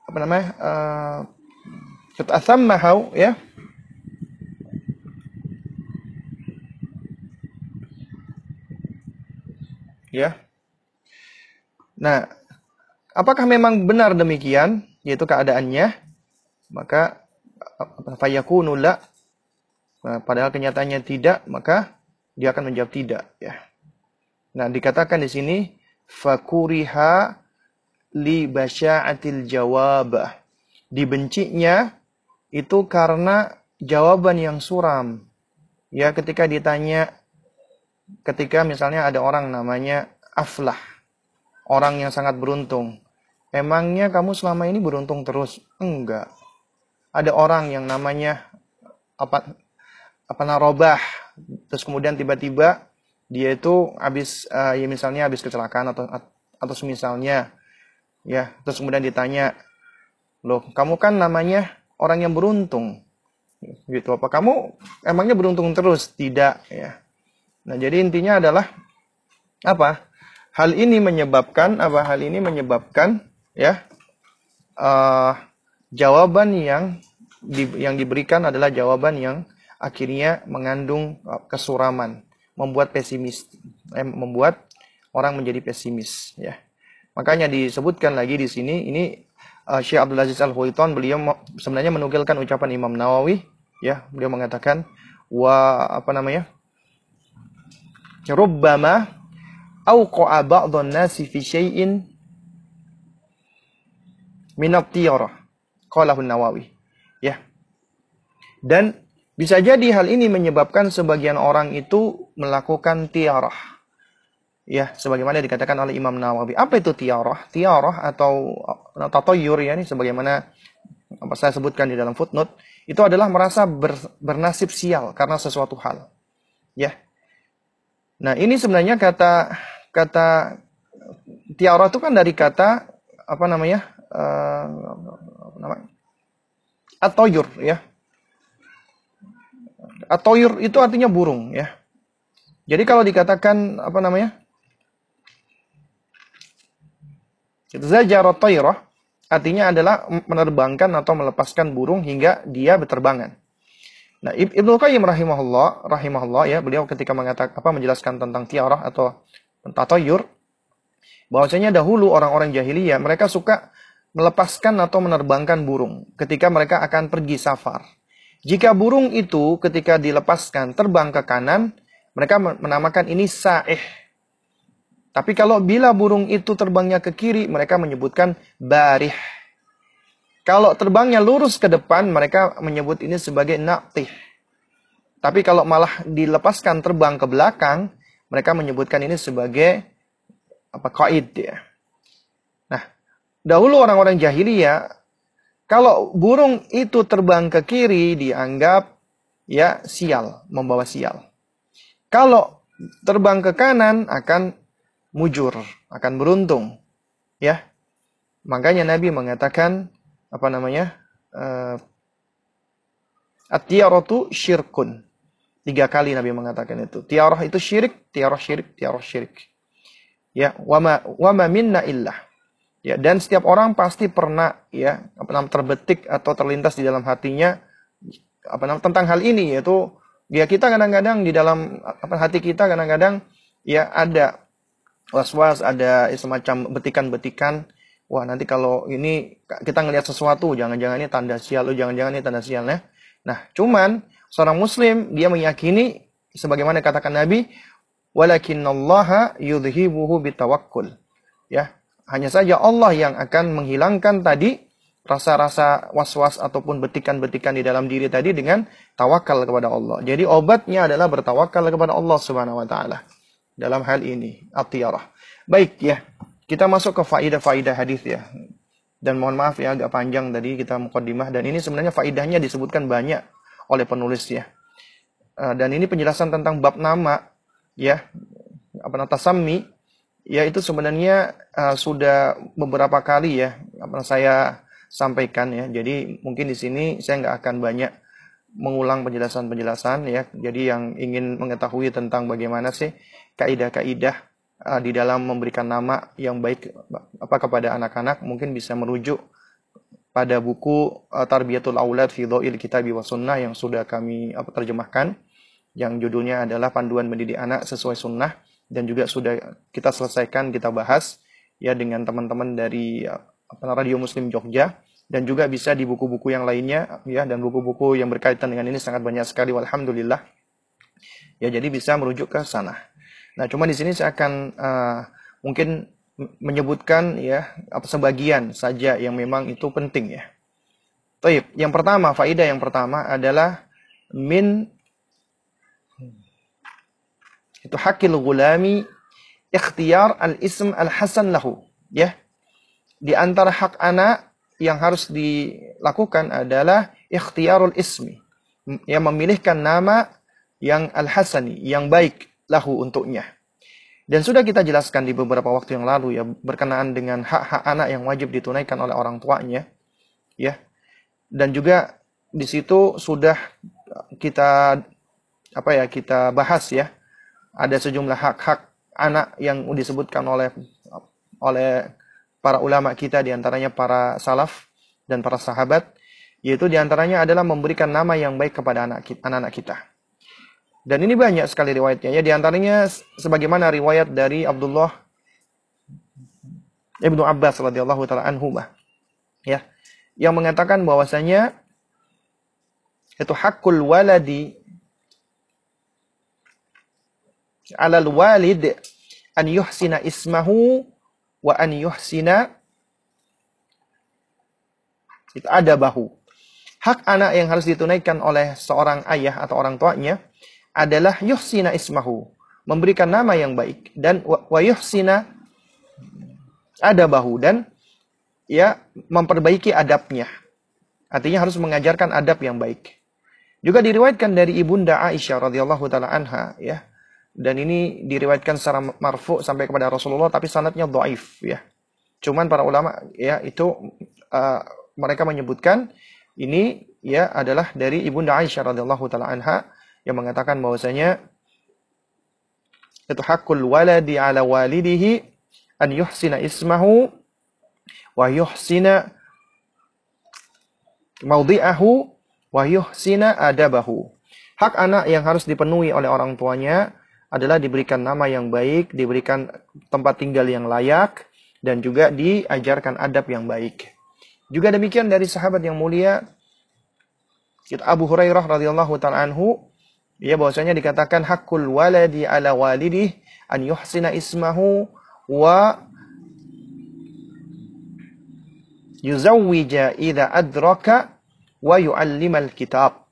apa namanya uh, athammahu ya ya nah Apakah memang benar demikian, yaitu keadaannya? Maka fayakunu la. Nah, padahal kenyataannya tidak, maka dia akan menjawab tidak, ya. Nah, dikatakan di sini fakuriha li basya'atil jawab. Dibencinya itu karena jawaban yang suram. Ya, ketika ditanya ketika misalnya ada orang namanya Aflah, orang yang sangat beruntung. Emangnya kamu selama ini beruntung terus? Enggak. Ada orang yang namanya apa apa narobah, terus kemudian tiba-tiba dia itu habis uh, ya misalnya habis kecelakaan atau atau semisalnya ya terus kemudian ditanya loh kamu kan namanya orang yang beruntung. Gitu. Apa kamu emangnya beruntung terus? Tidak ya. Nah jadi intinya adalah apa? Hal ini menyebabkan apa? Hal ini menyebabkan ya uh, jawaban yang di, yang diberikan adalah jawaban yang akhirnya mengandung uh, kesuraman, membuat pesimis, eh, membuat orang menjadi pesimis ya. Makanya disebutkan lagi di sini ini uh, Syekh Abdul Aziz Al Huaiton beliau sebenarnya menukilkan ucapan Imam Nawawi ya, beliau mengatakan wa apa namanya? Rubbama auqa'a ba'dhan nasi fi syai'in minat tiarah. Qalahun Nawawi. Ya. Dan bisa jadi hal ini menyebabkan sebagian orang itu melakukan tiarah. Ya, sebagaimana dikatakan oleh Imam Nawawi. Apa itu tiarah? Tiarah atau tatoyur ya, ini sebagaimana apa saya sebutkan di dalam footnote, itu adalah merasa ber, bernasib sial karena sesuatu hal. Ya. Nah, ini sebenarnya kata kata tiarah itu kan dari kata apa namanya? uh, apa namanya? Atoyur ya. Atoyur itu artinya burung ya. Jadi kalau dikatakan apa namanya? Zajarat tayrah artinya adalah menerbangkan atau melepaskan burung hingga dia berterbangan. Nah, Ibnu Qayyim rahimahullah, rahimahullah ya, beliau ketika mengatakan apa menjelaskan tentang tiarah atau tatayur bahwasanya dahulu orang-orang jahiliyah mereka suka melepaskan atau menerbangkan burung ketika mereka akan pergi safar. Jika burung itu ketika dilepaskan terbang ke kanan, mereka menamakan ini sa'ih. Tapi kalau bila burung itu terbangnya ke kiri, mereka menyebutkan barih. Kalau terbangnya lurus ke depan, mereka menyebut ini sebagai naqtih. Tapi kalau malah dilepaskan terbang ke belakang, mereka menyebutkan ini sebagai apa qaid ya. Nah, dahulu orang-orang jahiliyah kalau burung itu terbang ke kiri dianggap ya sial, membawa sial. Kalau terbang ke kanan akan mujur, akan beruntung. Ya. Makanya Nabi mengatakan apa namanya? Uh, At-tiyaratu syirkun. Tiga kali Nabi mengatakan itu. Tiarah itu syirik, tiarah syirik, tiarah syirik. Ya, wama wama minna illah. Ya, dan setiap orang pasti pernah ya terbetik atau terlintas di dalam hatinya apa namanya tentang hal ini yaitu ya kita kadang-kadang di dalam apa hati kita kadang-kadang ya ada was-was, ada semacam betikan-betikan wah nanti kalau ini kita ngelihat sesuatu jangan-jangan ini tanda sial, jangan-jangan ini tanda sial ya. Nah, cuman seorang muslim dia meyakini sebagaimana katakan Nabi walakinallaha yudhibuhu bitawakkul. Ya, hanya saja Allah yang akan menghilangkan tadi rasa-rasa was-was ataupun betikan-betikan di dalam diri tadi dengan tawakal kepada Allah. Jadi obatnya adalah bertawakal kepada Allah Subhanahu wa taala dalam hal ini, atiyarah. Baik ya, kita masuk ke faidah-faidah hadis ya. Dan mohon maaf ya agak panjang tadi kita mukadimah dan ini sebenarnya faidahnya disebutkan banyak oleh penulis ya. Eh, dan ini penjelasan tentang bab nama ya apa namanya tasammi ya itu sebenarnya uh, sudah beberapa kali ya apa saya sampaikan ya jadi mungkin di sini saya nggak akan banyak mengulang penjelasan-penjelasan ya jadi yang ingin mengetahui tentang bagaimana sih kaidah-kaidah uh, di dalam memberikan nama yang baik apa kepada anak-anak mungkin bisa merujuk pada buku uh, Tarbiyatul Aulad fi Dha'il Kitabi wa Sunnah yang sudah kami apa, terjemahkan. Yang judulnya adalah panduan mendidik anak sesuai sunnah dan juga sudah kita selesaikan kita bahas ya dengan teman-teman dari apa Radio Muslim Jogja dan juga bisa di buku-buku yang lainnya ya dan buku-buku yang berkaitan dengan ini sangat banyak sekali alhamdulillah ya jadi bisa merujuk ke sana nah cuma di sini saya akan uh, mungkin menyebutkan ya apa sebagian saja yang memang itu penting ya Taib. Yang pertama, faidah yang pertama adalah min itu hakil gulami ikhtiar al-ism al-hasan lahu. Ya. Di antara hak anak yang harus dilakukan adalah ikhtiarul ismi. Yang memilihkan nama yang al-hasani, yang baik lahu untuknya. Dan sudah kita jelaskan di beberapa waktu yang lalu ya berkenaan dengan hak-hak anak yang wajib ditunaikan oleh orang tuanya. Ya. Dan juga di situ sudah kita apa ya kita bahas ya ada sejumlah hak-hak anak yang disebutkan oleh oleh para ulama kita di antaranya para salaf dan para sahabat yaitu di antaranya adalah memberikan nama yang baik kepada anak anak kita. Dan ini banyak sekali riwayatnya ya di antaranya sebagaimana riwayat dari Abdullah Ibnu Abbas radhiyallahu taala anhu ya yang mengatakan bahwasanya itu hakul waladi alal walid an yuhsina ismahu wa an yuhsina itu ada bahu. Hak anak yang harus ditunaikan oleh seorang ayah atau orang tuanya adalah yuhsina ismahu, memberikan nama yang baik dan wa yuhsina ada bahu dan ya memperbaiki adabnya. Artinya harus mengajarkan adab yang baik. Juga diriwayatkan dari ibunda Aisyah radhiyallahu taala anha ya dan ini diriwayatkan secara marfu sampai kepada Rasulullah tapi sanatnya dhaif ya. Cuman para ulama ya itu uh, mereka menyebutkan ini ya adalah dari Ibunda Aisyah radhiyallahu taala anha yang mengatakan bahwasanya itu hakul waladi ala walidihi an yuhsina ismahu wa yuhsina maudhi'ahu wa yuhsina adabahu. Hak anak yang harus dipenuhi oleh orang tuanya adalah diberikan nama yang baik, diberikan tempat tinggal yang layak, dan juga diajarkan adab yang baik. Juga demikian dari sahabat yang mulia Abu Hurairah radhiyallahu taala anhu ya bahwasanya dikatakan hakul waladi ala walidih an yuhsina ismahu wa yuzawwija idza adraka wa yu'allimal kitab.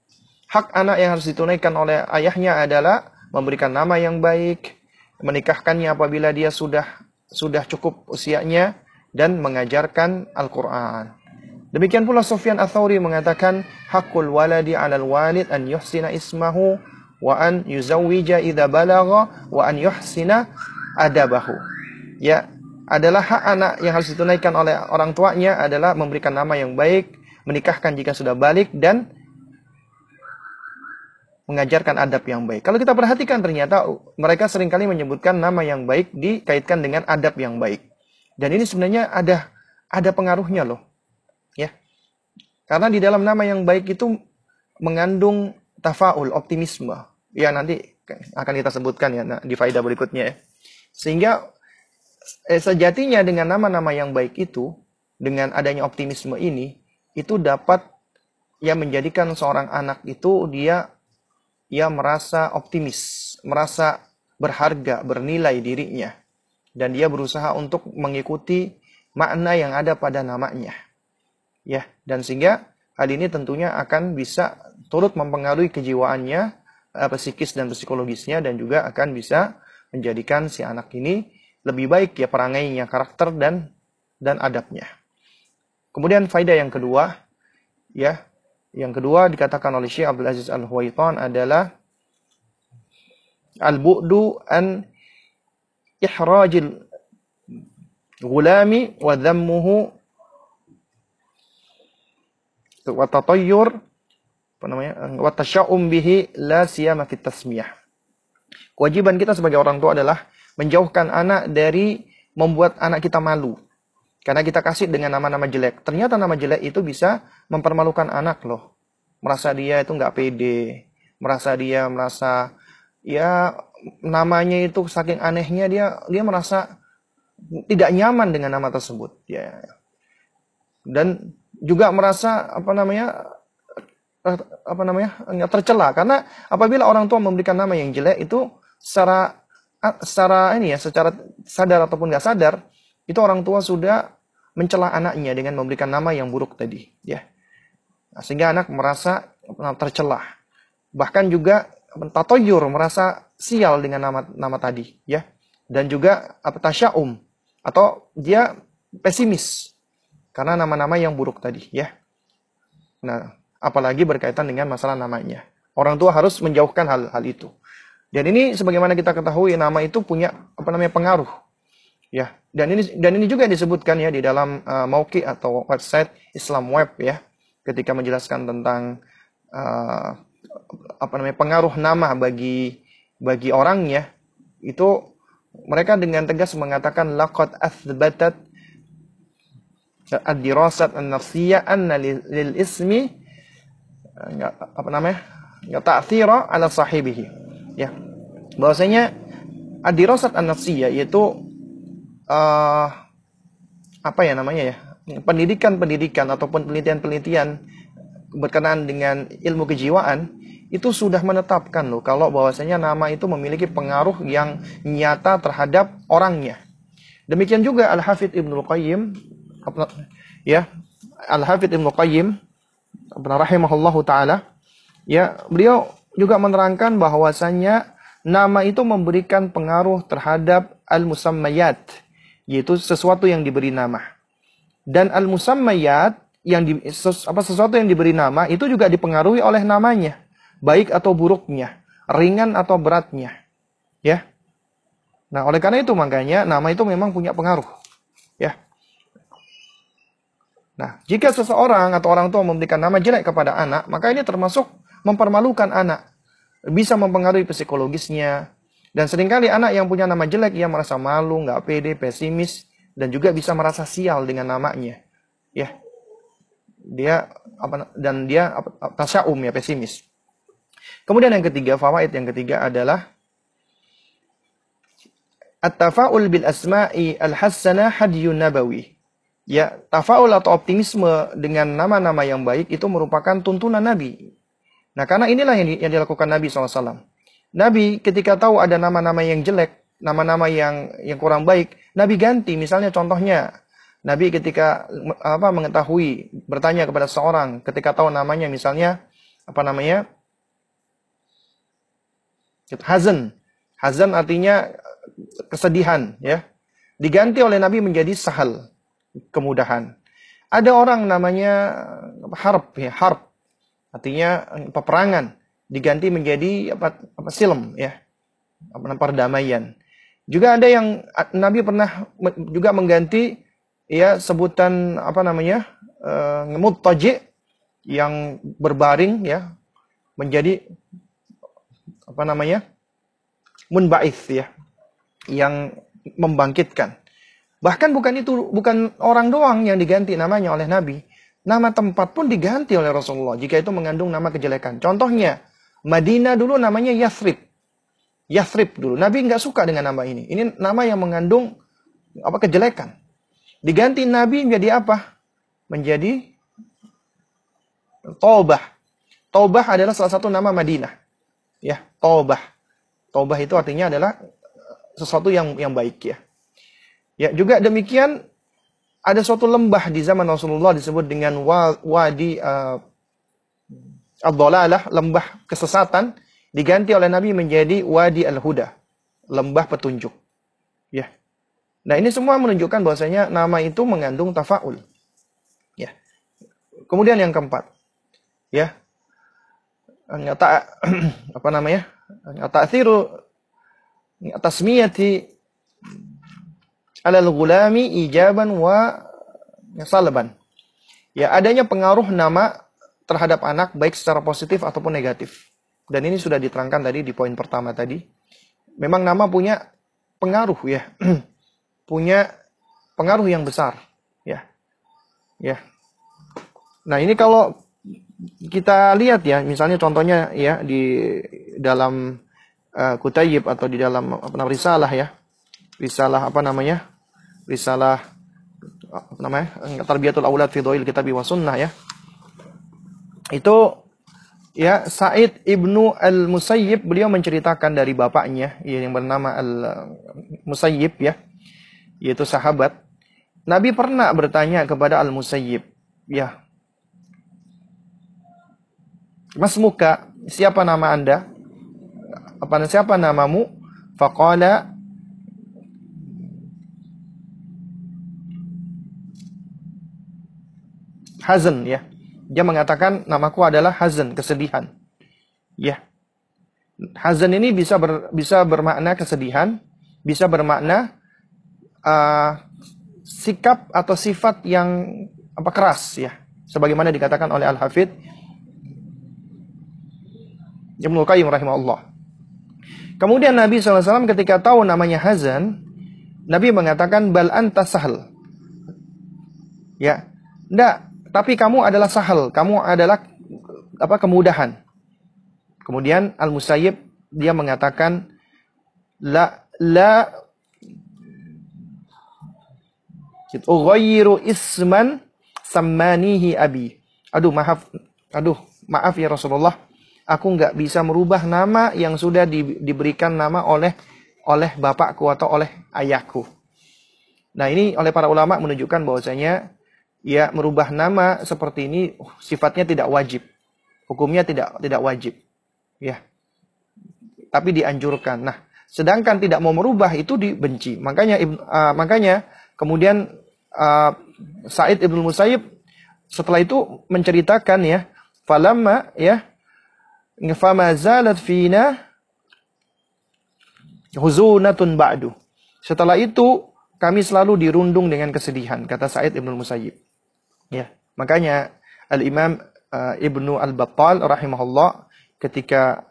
Hak anak yang harus ditunaikan oleh ayahnya adalah memberikan nama yang baik, menikahkannya apabila dia sudah sudah cukup usianya dan mengajarkan Al-Qur'an. Demikian pula Sufyan Ats-Tsauri mengatakan hakul waladi 'alal walid an yuhsina ismahu wa an yuzawwija idza balagha wa an yuhsina adabahu. Ya, adalah hak anak yang harus ditunaikan oleh orang tuanya adalah memberikan nama yang baik, menikahkan jika sudah balik dan mengajarkan adab yang baik. Kalau kita perhatikan ternyata mereka sering kali menyebutkan nama yang baik dikaitkan dengan adab yang baik. Dan ini sebenarnya ada ada pengaruhnya loh. Ya. Karena di dalam nama yang baik itu mengandung tafaul, optimisme. Ya nanti akan kita sebutkan ya di faedah berikutnya ya. Sehingga eh, sejatinya dengan nama-nama yang baik itu, dengan adanya optimisme ini, itu dapat ya menjadikan seorang anak itu dia ya merasa optimis, merasa berharga, bernilai dirinya dan dia berusaha untuk mengikuti makna yang ada pada namanya. Ya, dan sehingga hal ini tentunya akan bisa turut mempengaruhi kejiwaannya, eh, psikis dan psikologisnya dan juga akan bisa menjadikan si anak ini lebih baik ya perangainya, karakter dan dan adabnya. Kemudian faedah yang kedua, ya, yang kedua dikatakan oleh Syekh Abdul Aziz Al-Huwaitan adalah al-bu'du an ihrajil gulami wa dhammuhu wa tatayyur apa namanya wa tasya'um bihi la siyama. Kewajiban kita sebagai orang tua adalah menjauhkan anak dari membuat anak kita malu karena kita kasih dengan nama-nama jelek. Ternyata nama jelek itu bisa mempermalukan anak loh. Merasa dia itu nggak pede. Merasa dia merasa ya namanya itu saking anehnya dia dia merasa tidak nyaman dengan nama tersebut ya dan juga merasa apa namanya apa namanya tercela karena apabila orang tua memberikan nama yang jelek itu secara secara ini ya secara sadar ataupun nggak sadar itu orang tua sudah mencela anaknya dengan memberikan nama yang buruk tadi, ya. Nah, sehingga anak merasa tercelah. Bahkan juga tatoyur merasa sial dengan nama nama tadi, ya. Dan juga apa tasyaum atau dia pesimis karena nama-nama yang buruk tadi, ya. Nah, apalagi berkaitan dengan masalah namanya. Orang tua harus menjauhkan hal-hal itu. Dan ini sebagaimana kita ketahui nama itu punya apa namanya pengaruh Ya, dan ini dan ini juga disebutkan ya di dalam uh, Mauki atau website Islam Web ya, ketika menjelaskan tentang uh, apa namanya pengaruh nama bagi bagi orangnya itu mereka dengan tegas mengatakan laqad athbatat ad-dirasat an-nafsiyah anna lil ismi apa namanya? Ya ta'thira ala sahibihi. Ya. Bahwasanya ad-dirasat an-nafsiyah yaitu uh, apa ya namanya ya? Pendidikan-pendidikan ataupun penelitian-penelitian berkenaan dengan ilmu kejiwaan itu sudah menetapkan loh kalau bahwasanya nama itu memiliki pengaruh yang nyata terhadap orangnya. Demikian juga Al Hafidh Ibnu Qayyim ya Al Hafidh Ibnu Qayyim rahimahullahu taala ya beliau juga menerangkan bahwasanya nama itu memberikan pengaruh terhadap al-musammayat yaitu sesuatu yang diberi nama. Dan al-musammayat yang di, apa sesuatu yang diberi nama itu juga dipengaruhi oleh namanya, baik atau buruknya, ringan atau beratnya. Ya. Nah, oleh karena itu makanya nama itu memang punya pengaruh. Ya. Nah, jika seseorang atau orang tua memberikan nama jelek kepada anak, maka ini termasuk mempermalukan anak. bisa mempengaruhi psikologisnya. Dan sering kali anak yang punya nama jelek, ia merasa malu, nggak pede, pesimis, dan juga bisa merasa sial dengan namanya. Ya, dia apa dan dia tasyaum ya pesimis. Kemudian yang ketiga, fawaid yang ketiga adalah at-tafaul bil asma'i al-hasanah hadiyun nabawi. Ya, tafaul atau optimisme dengan nama-nama yang baik itu merupakan tuntunan Nabi. Nah, karena inilah yang, yang dilakukan Nabi SAW. Nabi ketika tahu ada nama-nama yang jelek, nama-nama yang yang kurang baik, Nabi ganti. Misalnya contohnya, Nabi ketika apa mengetahui bertanya kepada seorang ketika tahu namanya misalnya apa namanya hazan hazan artinya kesedihan ya diganti oleh Nabi menjadi sahal kemudahan. Ada orang namanya harp ya, harp. Artinya peperangan diganti menjadi apa, apa silm ya. Apa perdamaian. Juga ada yang Nabi pernah juga mengganti ya sebutan apa namanya? Uh, taji yang berbaring ya menjadi apa namanya? munba'ith ya yang membangkitkan Bahkan bukan itu, bukan orang doang yang diganti namanya oleh Nabi. Nama tempat pun diganti oleh Rasulullah jika itu mengandung nama kejelekan. Contohnya, Madinah dulu namanya Yathrib. Yathrib dulu. Nabi nggak suka dengan nama ini. Ini nama yang mengandung apa kejelekan. Diganti Nabi menjadi apa? Menjadi Taubah. Taubah adalah salah satu nama Madinah. Ya, Taubah. Taubah itu artinya adalah sesuatu yang yang baik ya. Ya, juga demikian ada suatu lembah di zaman Rasulullah disebut dengan wadi uh, ad lembah kesesatan, diganti oleh Nabi menjadi wadi al-huda, lembah petunjuk. Ya. Nah, ini semua menunjukkan bahwasanya nama itu mengandung tafaul. Ya. Kemudian yang keempat. Ya. Nyata apa namanya? Ta'thiru tasmiyati alal gulami ijaban wa salban. Ya, adanya pengaruh nama terhadap anak baik secara positif ataupun negatif. Dan ini sudah diterangkan tadi di poin pertama tadi. Memang nama punya pengaruh ya. punya pengaruh yang besar, ya. Ya. Nah, ini kalau kita lihat ya, misalnya contohnya ya di dalam uh, kutayib atau di dalam apa namanya risalah ya. Risalah apa namanya? Risalah apa namanya tarbiyatul aulad fi dhail kitab wa sunnah ya. Itu ya Said ibnu al Musayyib beliau menceritakan dari bapaknya ya, yang bernama al Musayyib ya yaitu sahabat. Nabi pernah bertanya kepada al Musayyib ya Mas muka siapa nama anda? Apa siapa namamu? Faqala Hazan ya. Dia mengatakan namaku adalah Hazan, kesedihan. Ya. Hazan ini bisa ber, bisa bermakna kesedihan, bisa bermakna uh, sikap atau sifat yang apa keras ya. Sebagaimana dikatakan oleh Al-Hafidh Ibnu Qayyim rahimahullah. Kemudian Nabi SAW ketika tahu namanya Hazan, Nabi mengatakan bal anta. Ya, enggak, tapi kamu adalah sahal, kamu adalah apa kemudahan. Kemudian Al Musayyib dia mengatakan la la ughayyiru isman sammanihi abi. Aduh maaf, aduh maaf ya Rasulullah, aku nggak bisa merubah nama yang sudah di, diberikan nama oleh oleh bapakku atau oleh ayahku. Nah ini oleh para ulama menunjukkan bahwasanya ya merubah nama seperti ini uh, sifatnya tidak wajib. Hukumnya tidak tidak wajib. Ya. Tapi dianjurkan. Nah, sedangkan tidak mau merubah itu dibenci. Makanya uh, makanya kemudian uh, Said Ibnu Musayyib setelah itu menceritakan ya, falamma ya fama zalat fina huzunatun ba'du. Setelah itu kami selalu dirundung dengan kesedihan, kata Said Ibnu Musayyib. Ya, makanya Al-Imam uh, Ibnu Al-Battal rahimahullah ketika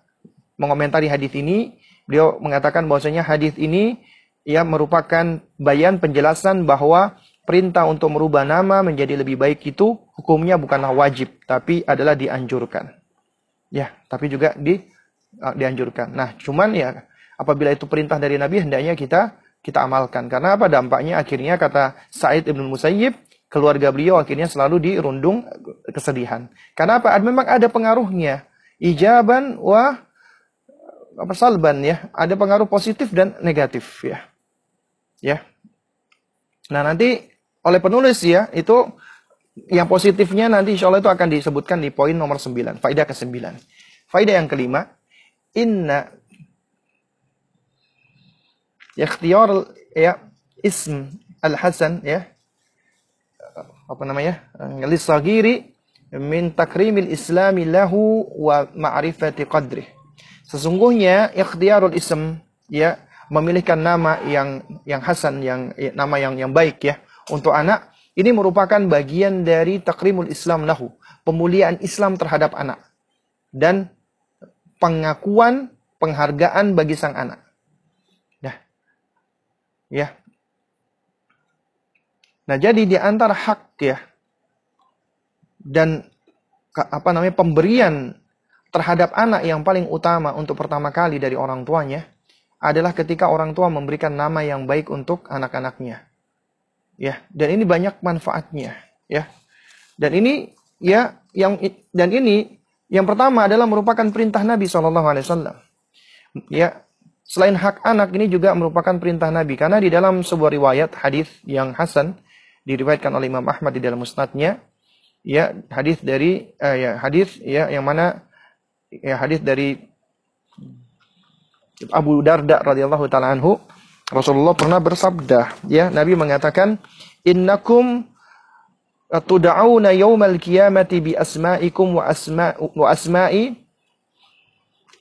mengomentari hadis ini, beliau mengatakan bahwasanya hadis ini ya merupakan bayan penjelasan bahwa perintah untuk merubah nama menjadi lebih baik itu hukumnya bukanlah wajib tapi adalah dianjurkan. Ya, tapi juga di uh, dianjurkan. Nah, cuman ya apabila itu perintah dari Nabi hendaknya kita kita amalkan. Karena apa dampaknya akhirnya kata Said Ibn Musayyib keluarga beliau akhirnya selalu dirundung kesedihan. Karena apa? Memang ada pengaruhnya. Ijaban wa apa salban ya. Ada pengaruh positif dan negatif ya. Ya. Nah, nanti oleh penulis ya, itu yang positifnya nanti insya Allah itu akan disebutkan di poin nomor 9, faidah ke-9. Faidah yang kelima, inna ikhtiyar ya ism al-hasan ya apa namanya? lisagiri min takrimil islami lahu wa ma'rifati qadrih. Sesungguhnya ikhtiyarul ism ya memilihkan nama yang yang hasan yang nama yang yang baik ya untuk anak ini merupakan bagian dari takrimul Islam lahu, pemuliaan Islam terhadap anak dan pengakuan penghargaan bagi sang anak. Ya. Ya. Nah, jadi di antara hak ya dan apa namanya pemberian terhadap anak yang paling utama untuk pertama kali dari orang tuanya adalah ketika orang tua memberikan nama yang baik untuk anak-anaknya. Ya dan ini banyak manfaatnya ya. Dan ini ya yang dan ini yang pertama adalah merupakan perintah Nabi Wasallam. Ya selain hak anak ini juga merupakan perintah Nabi. Karena di dalam sebuah riwayat hadis yang hasan diriwayatkan oleh Imam Ahmad di dalam musnadnya ya hadis dari uh, ya hadis ya yang mana ya hadis dari Abu Darda radhiyallahu taala anhu Rasulullah pernah bersabda, ya, Nabi mengatakan, "Innakum tud'auna yaumal qiyamati bi asma'ikum wa asma wa asma'i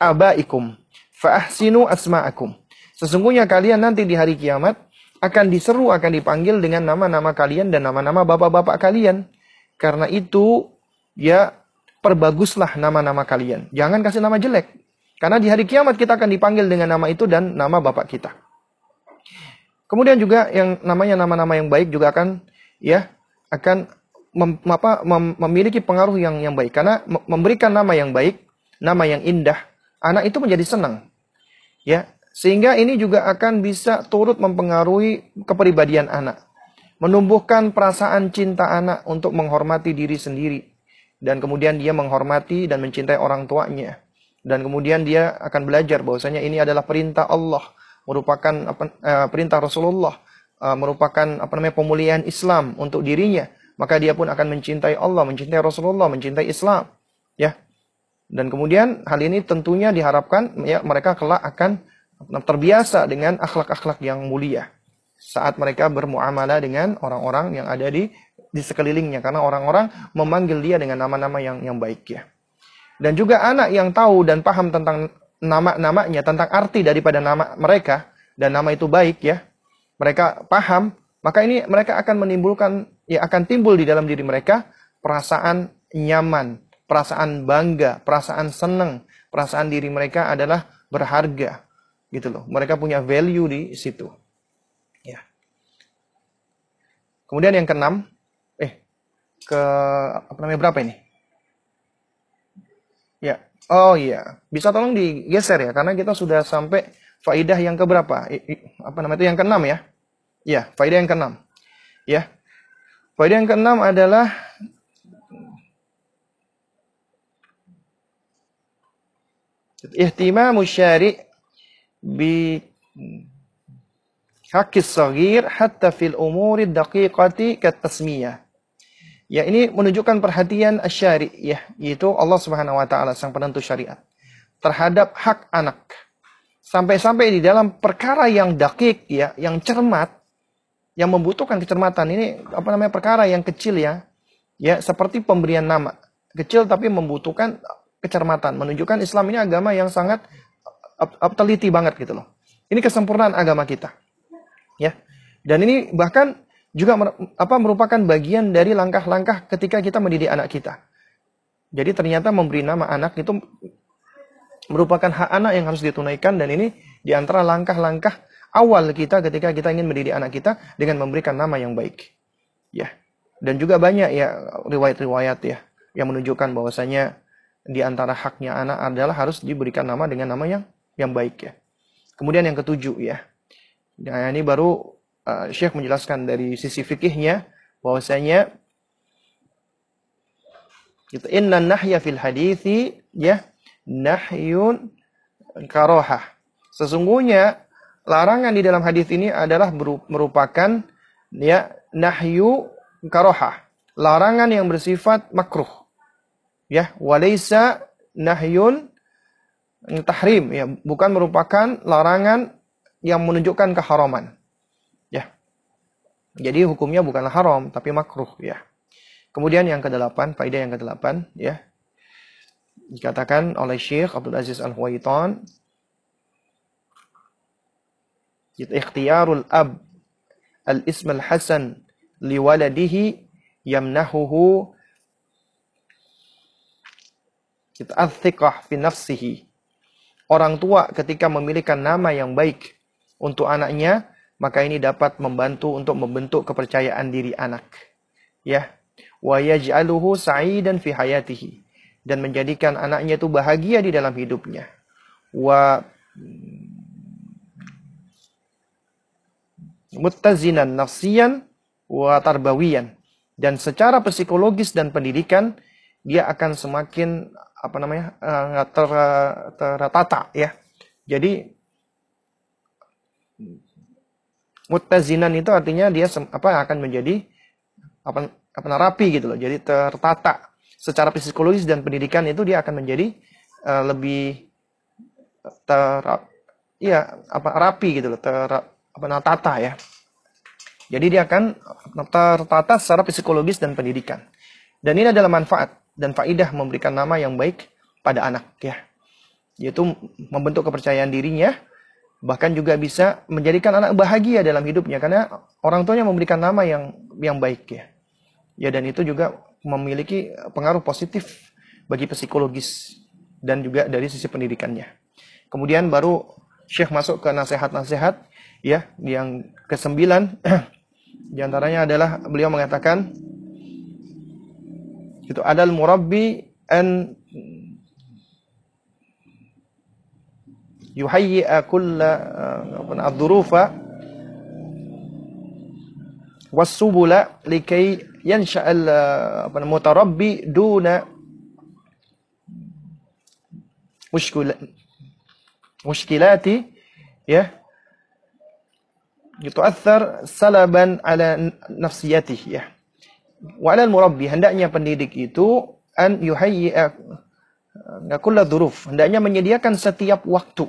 abaikum fa ahsinu asma'akum." Sesungguhnya kalian nanti di hari kiamat akan diseru, akan dipanggil dengan nama-nama kalian dan nama-nama bapak-bapak kalian. Karena itu, ya, perbaguslah nama-nama kalian. Jangan kasih nama jelek. Karena di hari kiamat kita akan dipanggil dengan nama itu dan nama bapak kita. Kemudian juga yang namanya nama-nama yang baik juga akan ya akan mem, apa, mem, memiliki pengaruh yang yang baik karena memberikan nama yang baik, nama yang indah, anak itu menjadi senang. Ya, sehingga ini juga akan bisa turut mempengaruhi kepribadian anak. Menumbuhkan perasaan cinta anak untuk menghormati diri sendiri dan kemudian dia menghormati dan mencintai orang tuanya. Dan kemudian dia akan belajar bahwasanya ini adalah perintah Allah merupakan uh, perintah Rasulullah, uh, merupakan apa namanya pemulihan Islam untuk dirinya, maka dia pun akan mencintai Allah, mencintai Rasulullah, mencintai Islam, ya. Dan kemudian hal ini tentunya diharapkan ya mereka kelak akan terbiasa dengan akhlak-akhlak yang mulia saat mereka bermuamalah dengan orang-orang yang ada di di sekelilingnya. Karena orang-orang memanggil dia dengan nama-nama yang yang baik ya. Dan juga anak yang tahu dan paham tentang nama-namanya, tentang arti daripada nama mereka, dan nama itu baik ya, mereka paham, maka ini mereka akan menimbulkan, ya akan timbul di dalam diri mereka perasaan nyaman, perasaan bangga, perasaan senang, perasaan diri mereka adalah berharga, gitu loh. Mereka punya value di situ. Ya. Kemudian yang keenam, eh, ke apa namanya berapa ini? Ya, Oh iya, bisa tolong digeser ya, karena kita sudah sampai faidah yang keberapa? I, I, apa namanya itu yang keenam ya? Ya, faidah yang keenam. Ya, faidah yang keenam adalah ihtimamu syari hakis sagir hatta fil daqiqati kat tasmiyah. Ya ini menunjukkan perhatian asyari ya, yaitu Allah Subhanahu wa taala sang penentu syariat terhadap hak anak. Sampai-sampai di dalam perkara yang dakik ya, yang cermat, yang membutuhkan kecermatan ini apa namanya perkara yang kecil ya. Ya, seperti pemberian nama. Kecil tapi membutuhkan kecermatan, menunjukkan Islam ini agama yang sangat teliti banget gitu loh. Ini kesempurnaan agama kita. Ya. Dan ini bahkan juga apa merupakan bagian dari langkah-langkah ketika kita mendidik anak kita. Jadi ternyata memberi nama anak itu merupakan hak anak yang harus ditunaikan dan ini di antara langkah-langkah awal kita ketika kita ingin mendidik anak kita dengan memberikan nama yang baik. Ya. Dan juga banyak ya riwayat-riwayat ya yang menunjukkan bahwasanya di antara haknya anak adalah harus diberikan nama dengan nama yang yang baik ya. Kemudian yang ketujuh ya. Nah, ini baru uh, Syekh menjelaskan dari sisi fikihnya bahwasanya itu inna nahya fil hadithi ya nahyun karohah. Sesungguhnya larangan di dalam hadis ini adalah merupakan ya nahyu karohah. Larangan yang bersifat makruh. Ya, walaysa nahyun tahrim ya, bukan merupakan larangan yang menunjukkan keharaman. Ya. Jadi hukumnya bukanlah haram tapi makruh ya. Kemudian yang kedelapan, faedah yang kedelapan ya dikatakan oleh Syekh Abdul Aziz Al-Huwaitan ikhtiyarul ab al-ism al-hasan liwaladihi yamnahuhu kita fi nafsihi orang tua ketika memilihkan nama yang baik untuk anaknya maka ini dapat membantu untuk membentuk kepercayaan diri anak. Ya. Wa yaj'aluhu sa'idan fi hayatihi. Dan menjadikan anaknya itu bahagia di dalam hidupnya. Wa muttazinan nafsiyan wa tarbawiyan. Dan secara psikologis dan pendidikan dia akan semakin apa namanya uh, ter, tertata ya. Jadi muttazinan itu artinya dia apa akan menjadi apa apa rapi gitu loh. Jadi tertata secara psikologis dan pendidikan itu dia akan menjadi uh, lebih ter iya apa rapi gitu loh, ter apa tata ya. Jadi dia akan tertata secara psikologis dan pendidikan. Dan ini adalah manfaat dan faidah memberikan nama yang baik pada anak ya. Yaitu membentuk kepercayaan dirinya, bahkan juga bisa menjadikan anak bahagia dalam hidupnya karena orang tuanya memberikan nama yang yang baik ya. Ya dan itu juga memiliki pengaruh positif bagi psikologis dan juga dari sisi pendidikannya. Kemudian baru Syekh masuk ke nasihat-nasihat ya yang kesembilan di antaranya adalah beliau mengatakan itu adal murabbi an yuhayyi'a kulla uh, ad-dhurufa was-subula likay ينشأ المتربي دون مشكلة مشكلات ya يتؤثر سلبا على نفسيته ya Walal murabbi hendaknya pendidik itu an yuhayyi'a eh, eh, kulla dzuruf, hendaknya menyediakan setiap waktu.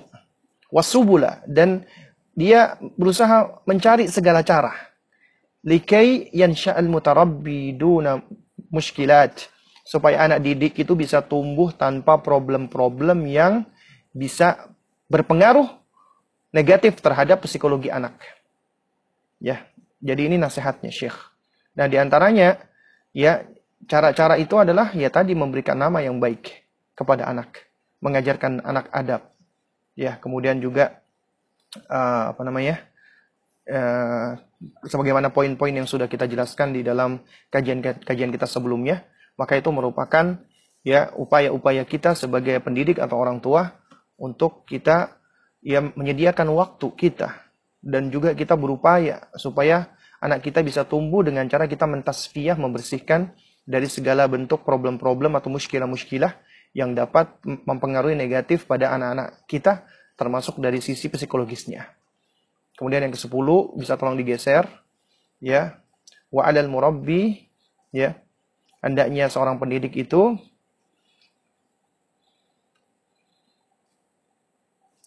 Wasubula. Dan dia berusaha mencari segala cara. Likai yansha'al mutarabbi duna muskilat supaya anak didik itu bisa tumbuh tanpa problem-problem yang bisa berpengaruh negatif terhadap psikologi anak. Ya, jadi ini nasihatnya Syekh. Nah, di antaranya ya cara-cara itu adalah ya tadi memberikan nama yang baik kepada anak, mengajarkan anak adab. Ya, kemudian juga uh, apa namanya? Uh, sebagaimana poin-poin yang sudah kita jelaskan di dalam kajian-kajian kita sebelumnya, maka itu merupakan ya upaya-upaya kita sebagai pendidik atau orang tua untuk kita ya menyediakan waktu kita dan juga kita berupaya supaya anak kita bisa tumbuh dengan cara kita mentasfiyah membersihkan dari segala bentuk problem-problem atau muskilah-muskilah yang dapat mempengaruhi negatif pada anak-anak kita termasuk dari sisi psikologisnya. Kemudian yang ke-10 bisa tolong digeser ya. Wa 'alal murabbi ya. Hendaknya seorang pendidik itu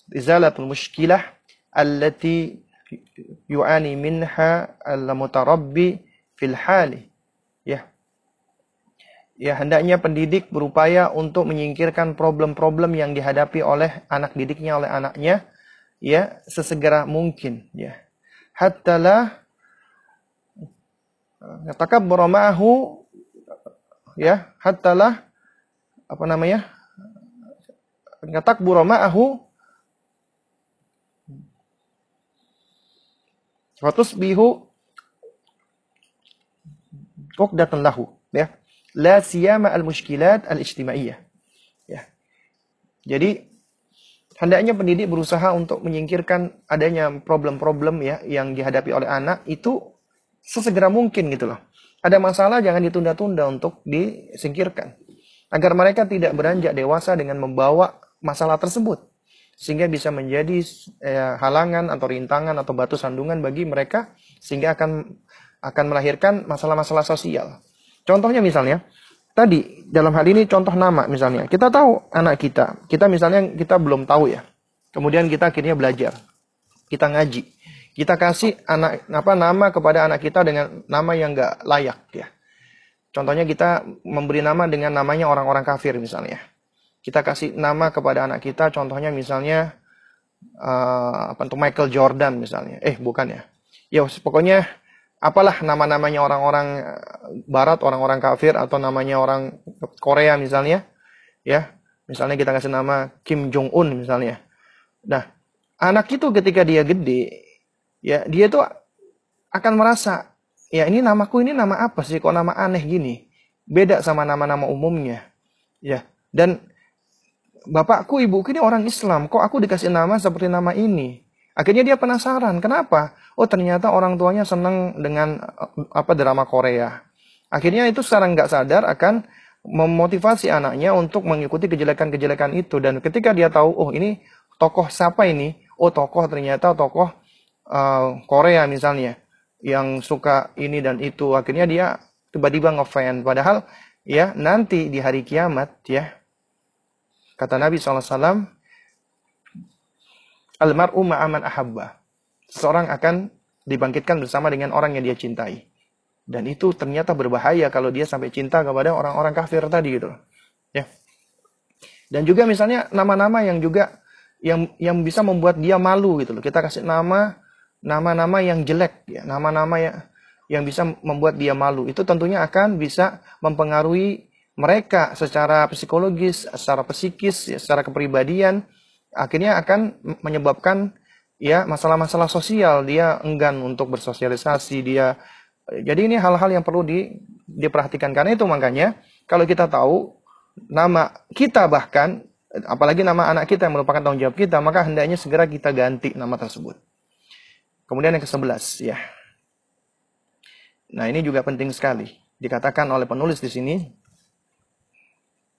izalatul mushkilah allati yu'ani minha al-mutarabbi fil hali. Ya. Ya, hendaknya pendidik berupaya untuk menyingkirkan problem-problem yang dihadapi oleh anak didiknya, oleh anaknya ya sesegera mungkin ya hatta la takabbara ma'ahu ya hatta la apa namanya takbura ma'ahu wa tusbihu uqdatan lahu ya? La siyama al mushkilat al ijtimaiyah ya. Jadi hendaknya pendidik berusaha untuk menyingkirkan adanya problem-problem ya yang dihadapi oleh anak itu sesegera mungkin gitu loh. Ada masalah jangan ditunda-tunda untuk disingkirkan. Agar mereka tidak beranjak dewasa dengan membawa masalah tersebut sehingga bisa menjadi eh, halangan atau rintangan atau batu sandungan bagi mereka sehingga akan akan melahirkan masalah-masalah sosial. Contohnya misalnya tadi dalam hal ini contoh nama misalnya. Kita tahu anak kita. Kita misalnya kita belum tahu ya. Kemudian kita akhirnya belajar. Kita ngaji. Kita kasih anak apa nama kepada anak kita dengan nama yang enggak layak ya. Contohnya kita memberi nama dengan namanya orang-orang kafir misalnya kita kasih nama kepada anak kita contohnya misalnya uh, apa tuh Michael Jordan misalnya. Eh bukan ya. Ya pokoknya apalah nama-namanya orang-orang eh, barat orang-orang kafir atau namanya orang Korea misalnya ya. Misalnya kita kasih nama Kim Jong Un misalnya. Nah anak itu ketika dia gede ya dia itu akan merasa ya ini namaku ini nama apa sih? Kok nama aneh gini? Beda sama nama-nama umumnya ya. Dan bapakku ibuku ini orang Islam, kok aku dikasih nama seperti nama ini? Akhirnya dia penasaran, kenapa? Oh ternyata orang tuanya senang dengan apa drama Korea. Akhirnya itu secara nggak sadar akan memotivasi anaknya untuk mengikuti kejelekan-kejelekan itu. Dan ketika dia tahu, oh ini tokoh siapa ini? Oh tokoh ternyata tokoh uh, Korea misalnya yang suka ini dan itu. Akhirnya dia tiba-tiba ngefans. Padahal ya nanti di hari kiamat ya Kata Nabi SAW, Almar'u ma'aman ahabba. Seseorang akan dibangkitkan bersama dengan orang yang dia cintai. Dan itu ternyata berbahaya kalau dia sampai cinta kepada orang-orang kafir tadi gitu. Ya. Dan juga misalnya nama-nama yang juga yang yang bisa membuat dia malu gitu loh. Kita kasih nama nama-nama yang jelek ya, nama-nama yang yang bisa membuat dia malu. Itu tentunya akan bisa mempengaruhi mereka secara psikologis, secara psikis, ya, secara kepribadian akhirnya akan menyebabkan ya masalah-masalah sosial. Dia enggan untuk bersosialisasi dia jadi ini hal-hal yang perlu di, diperhatikan. Karena itu makanya kalau kita tahu nama kita bahkan apalagi nama anak kita yang merupakan tanggung jawab kita maka hendaknya segera kita ganti nama tersebut. Kemudian yang ke-11 ya. Nah ini juga penting sekali. Dikatakan oleh penulis di sini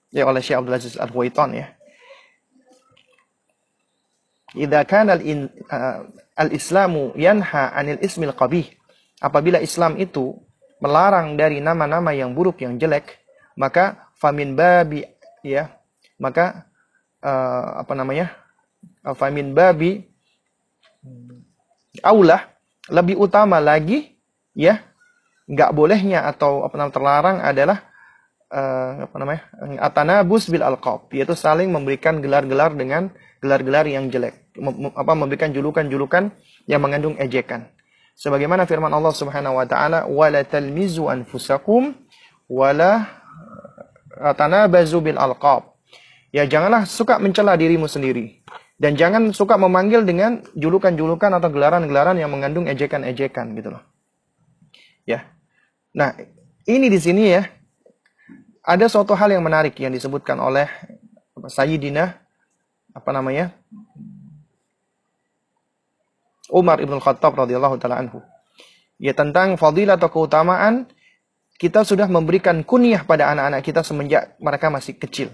ya oleh Syekh Abdul Aziz Al-Huwaiton ya. Idza kana uh, al-islamu yanha 'anil ismil qabih. Apabila Islam itu melarang dari nama-nama yang buruk yang jelek, maka famin babi ya, maka uh, apa namanya? Uh, famin babi aulah lebih utama lagi ya, nggak bolehnya atau apa namanya terlarang adalah uh, apa namanya atanabus bil alqab yaitu saling memberikan gelar-gelar dengan gelar-gelar yang jelek mem apa memberikan julukan-julukan yang mengandung ejekan. Sebagaimana firman Allah Subhanahu wa taala wala talmizu anfusakum wala atanabazu bil alqab. Ya janganlah suka mencela dirimu sendiri dan jangan suka memanggil dengan julukan-julukan atau gelaran-gelaran yang mengandung ejekan-ejekan gitu loh. Ya. Nah ini di sini ya ada suatu hal yang menarik yang disebutkan oleh Sayyidina apa namanya? Umar Ibn Khattab radhiyallahu taala anhu. Ya tentang fadilah atau keutamaan kita sudah memberikan kunyah pada anak-anak kita semenjak mereka masih kecil.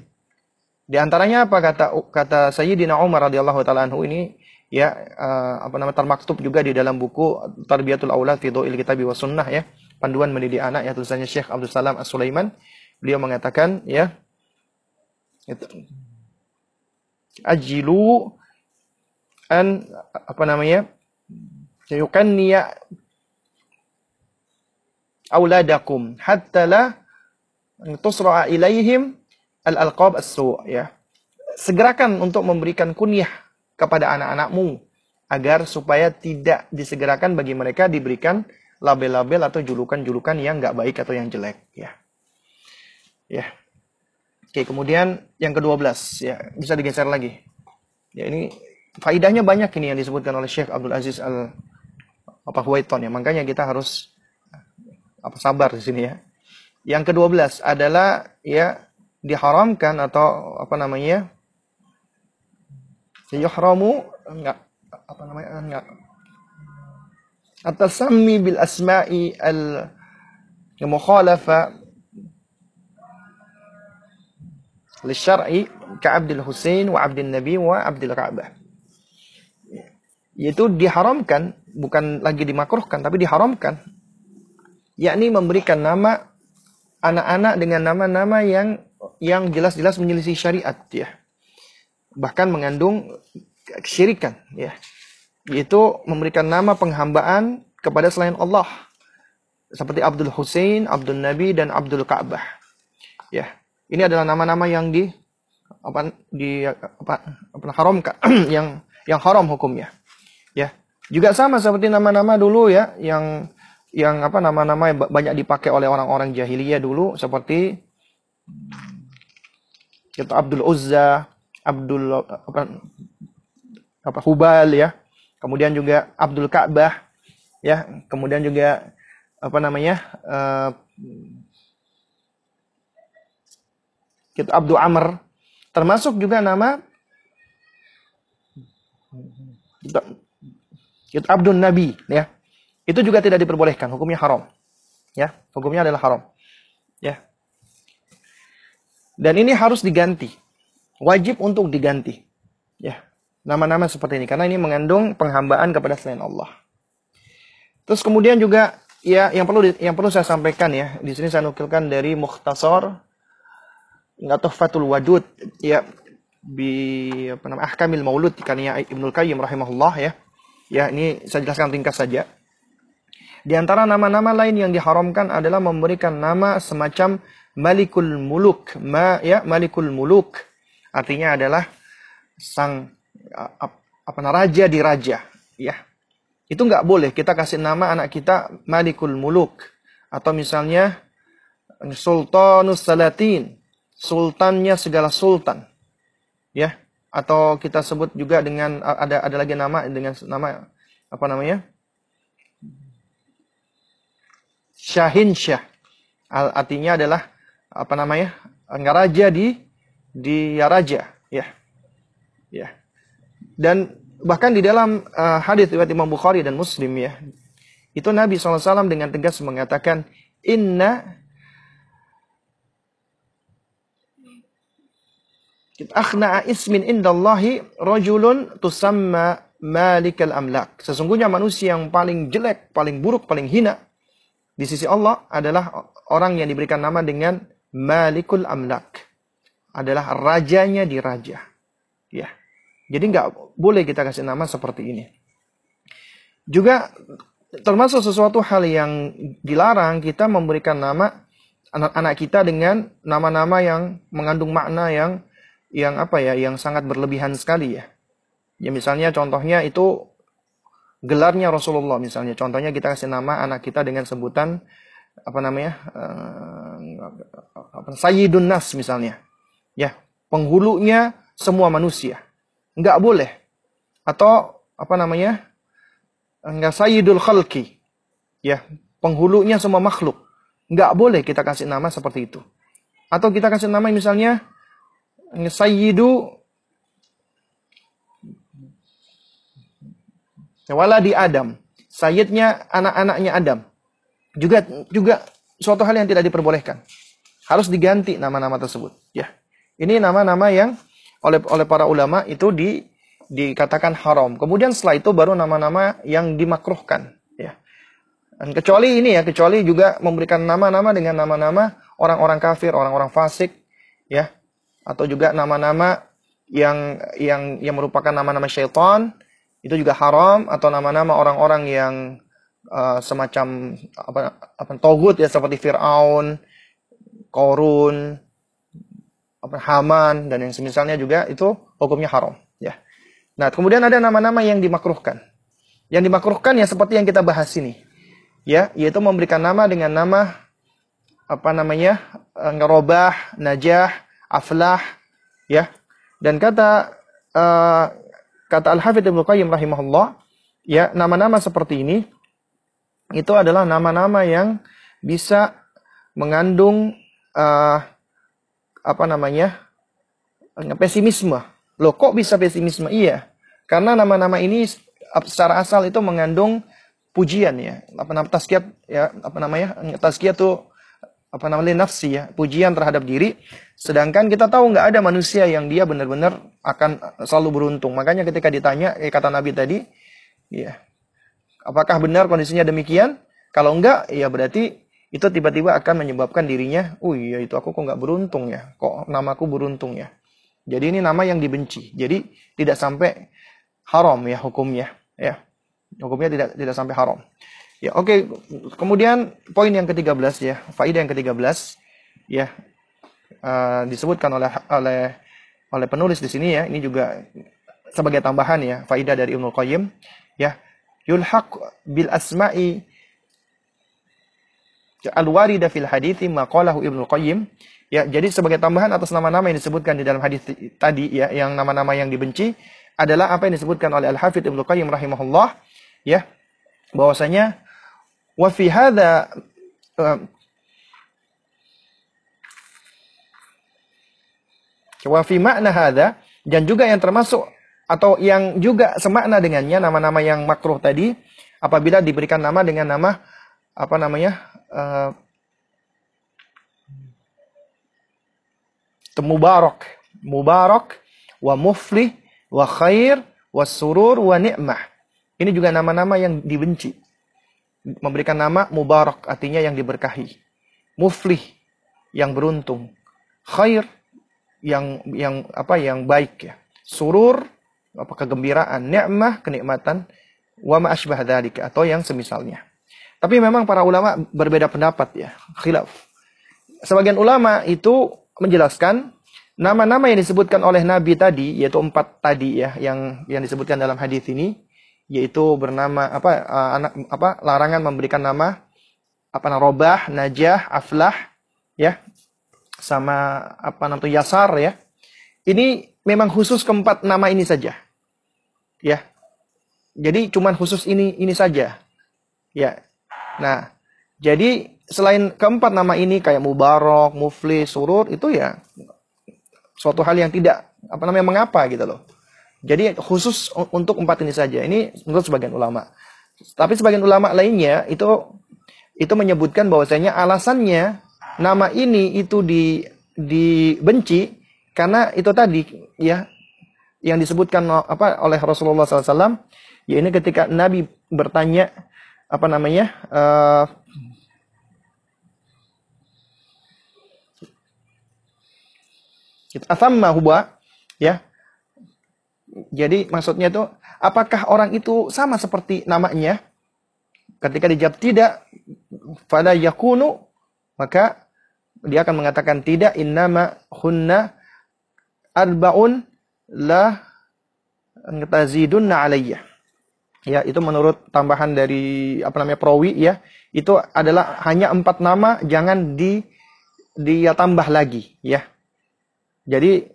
Di antaranya apa kata kata Sayyidina Umar radhiyallahu taala anhu ini ya uh, apa nama termaktub juga di dalam buku Tarbiyatul Aulad fi Dhau'il Kitabi wa Sunnah ya, panduan mendidik anak ya tulisannya Syekh Abdul Salam As-Sulaiman Beliau mengatakan ya itu ajilu an apa namanya yukanniya auladakum hatta la tusra'a ilaihim al-alqab as-su' ya. Segerakan untuk memberikan kunyah kepada anak-anakmu agar supaya tidak disegerakan bagi mereka diberikan label-label atau julukan-julukan yang enggak baik atau yang jelek ya Ya. Oke, kemudian yang ke-12 ya, bisa digeser lagi. Ya, ini faidahnya banyak ini yang disebutkan oleh Syekh Abdul Aziz Al apa Huwaiton ya. Makanya kita harus eh, apa sabar di sini ya. Yang ke-12 adalah ya diharamkan atau apa namanya? Yuhramu enggak apa namanya enggak atasami bil asma'i al mukhalafa lishar'i ke Abdul Husain wa Abdul Nabi wa Abdul Ka'bah. Yaitu diharamkan, bukan lagi dimakruhkan, tapi diharamkan. Yakni memberikan nama anak-anak dengan nama-nama yang yang jelas-jelas menyelisih syariat ya. Bahkan mengandung kesyirikan ya. Yaitu memberikan nama penghambaan kepada selain Allah. Seperti Abdul Hussein, Abdul Nabi, dan Abdul Ka'bah. Ya, ini adalah nama-nama yang di apa di apa, apa haramkan yang yang haram hukumnya. Ya. Juga sama seperti nama-nama dulu ya yang yang apa nama-nama banyak dipakai oleh orang-orang jahiliyah dulu seperti kita Abdul Uzza, Abdul apa, apa Hubal ya kemudian juga Abdul Ka'bah, ya, kemudian juga apa namanya uh, gitu Abdul Amr, termasuk juga nama gitu Abdul Nabi, ya, itu juga tidak diperbolehkan, hukumnya haram, ya, hukumnya adalah haram, ya. Dan ini harus diganti, wajib untuk diganti, ya nama-nama seperti ini. Karena ini mengandung penghambaan kepada selain Allah. Terus kemudian juga ya yang perlu yang perlu saya sampaikan ya. Di sini saya nukilkan dari Mukhtasar Fatul Wadud ya bi apa namanya Ahkamil Maulud karya Ibnul Qayyim rahimahullah ya. Ya ini saya jelaskan ringkas saja. Di antara nama-nama lain yang diharamkan adalah memberikan nama semacam Malikul Muluk, ma ya Malikul Muluk. Artinya adalah sang apa raja di raja, ya. Itu nggak boleh kita kasih nama anak kita Malikul Muluk atau misalnya Sultanus Salatin, sultannya segala sultan. Ya, atau kita sebut juga dengan ada ada lagi nama dengan nama apa namanya? Syahin Syah. Artinya adalah apa namanya? Raja di di ya raja, ya. Ya. Dan bahkan di dalam uh, hadis riwayat Imam Bukhari dan Muslim ya, itu Nabi SAW dengan tegas mengatakan, Inna akhna'a ismin indallahi rajulun tusamma malikal amlak. Sesungguhnya manusia yang paling jelek, paling buruk, paling hina di sisi Allah adalah orang yang diberikan nama dengan malikul amlak. Adalah rajanya di raja. Ya. Jadi nggak boleh kita kasih nama seperti ini. Juga termasuk sesuatu hal yang dilarang kita memberikan nama anak-anak kita dengan nama-nama yang mengandung makna yang yang apa ya, yang sangat berlebihan sekali ya. Ya misalnya contohnya itu gelarnya Rasulullah misalnya. Contohnya kita kasih nama anak kita dengan sebutan apa namanya? Uh, Sayyidun Nas misalnya. Ya, penghulunya semua manusia. Enggak boleh. Atau apa namanya? Enggak sayyidul khalqi. Ya, penghulunya semua makhluk. Enggak boleh kita kasih nama seperti itu. Atau kita kasih nama misalnya sayyidu waladi Adam. Sayyidnya anak-anaknya Adam. Juga juga suatu hal yang tidak diperbolehkan. Harus diganti nama-nama tersebut, ya. Ini nama-nama yang oleh oleh para ulama itu di dikatakan haram. Kemudian setelah itu baru nama-nama yang dimakruhkan, ya. Dan kecuali ini ya, kecuali juga memberikan nama-nama dengan nama-nama orang-orang kafir, orang-orang fasik, ya. Atau juga nama-nama yang yang yang merupakan nama-nama syaitan itu juga haram atau nama-nama orang-orang yang uh, semacam apa apa togut ya seperti Firaun, Korun, apa Haman dan yang semisalnya juga itu hukumnya haram ya. Nah, kemudian ada nama-nama yang dimakruhkan. Yang dimakruhkan ya seperti yang kita bahas ini. Ya, yaitu memberikan nama dengan nama apa namanya? ngerobah, najah Aflah, ya. Dan kata uh, kata Al-Hafidz Ibnu Qayyim rahimahullah, ya, nama-nama seperti ini itu adalah nama-nama yang bisa mengandung uh, apa namanya? pesimisme. Loh, kok bisa pesimisme? Iya. Karena nama-nama ini secara asal itu mengandung pujian ya. Apa nama tazkiyat ya, apa namanya? Tazkiyat itu apa namanya nafsi ya, pujian terhadap diri. Sedangkan kita tahu nggak ada manusia yang dia benar-benar akan selalu beruntung. Makanya ketika ditanya, eh, kata Nabi tadi, ya, apakah benar kondisinya demikian? Kalau enggak, ya berarti itu tiba-tiba akan menyebabkan dirinya, oh iya itu aku kok nggak beruntung ya, kok namaku beruntung ya. Jadi ini nama yang dibenci. Jadi tidak sampai haram ya hukumnya, ya. Hukumnya tidak tidak sampai haram. Ya, oke. Okay. Kemudian poin yang ke-13 ya, faedah yang ke-13 ya. Uh, disebutkan oleh oleh oleh penulis di sini ya. Ini juga sebagai tambahan ya, faedah dari Ibnu Qayyim ya. Yulhaq bil asma'i al-warida fil hadithi maqalahu Ibnu Qayyim ya jadi sebagai tambahan atas nama-nama yang disebutkan di dalam hadis tadi ya yang nama-nama yang dibenci adalah apa yang disebutkan oleh Al-Hafidz Ibnu Qayyim rahimahullah ya bahwasanya Wa fi hadha makna dan juga yang termasuk atau yang juga semakna dengannya nama-nama yang makruh tadi apabila diberikan nama dengan nama apa namanya uh, mubarak. Mubarak wa muflih wa khair wa surur wa ni'mah. Ini juga nama-nama yang dibenci memberikan nama mubarak artinya yang diberkahi. Muflih yang beruntung. Khair yang yang apa yang baik ya. Surur apa kegembiraan, nikmah kenikmatan, wa ma asbah dzalika atau yang semisalnya. Tapi memang para ulama berbeda pendapat ya, khilaf. Sebagian ulama itu menjelaskan nama-nama yang disebutkan oleh Nabi tadi, yaitu empat tadi ya, yang yang disebutkan dalam hadis ini, yaitu bernama apa uh, anak apa larangan memberikan nama apa nama robah, najah, aflah ya sama apa namanya yasar ya. Ini memang khusus keempat nama ini saja. Ya. Jadi cuman khusus ini ini saja. Ya. Nah, jadi selain keempat nama ini kayak mubarok, mufli, surur itu ya suatu hal yang tidak apa namanya mengapa gitu loh. Jadi khusus untuk empat ini saja. Ini menurut sebagian ulama. Tapi sebagian ulama lainnya itu itu menyebutkan bahwasanya alasannya nama ini itu di dibenci karena itu tadi ya yang disebutkan apa oleh Rasulullah SAW ya ini ketika Nabi bertanya apa namanya uh, Asamma huwa ya jadi maksudnya itu apakah orang itu sama seperti namanya? Ketika dijawab tidak, pada yakunu, maka dia akan mengatakan tidak innama hunna arbaun la tazidunna alayya. Ya, itu menurut tambahan dari apa namanya perawi ya, itu adalah hanya empat nama, jangan di dia tambah lagi ya. Jadi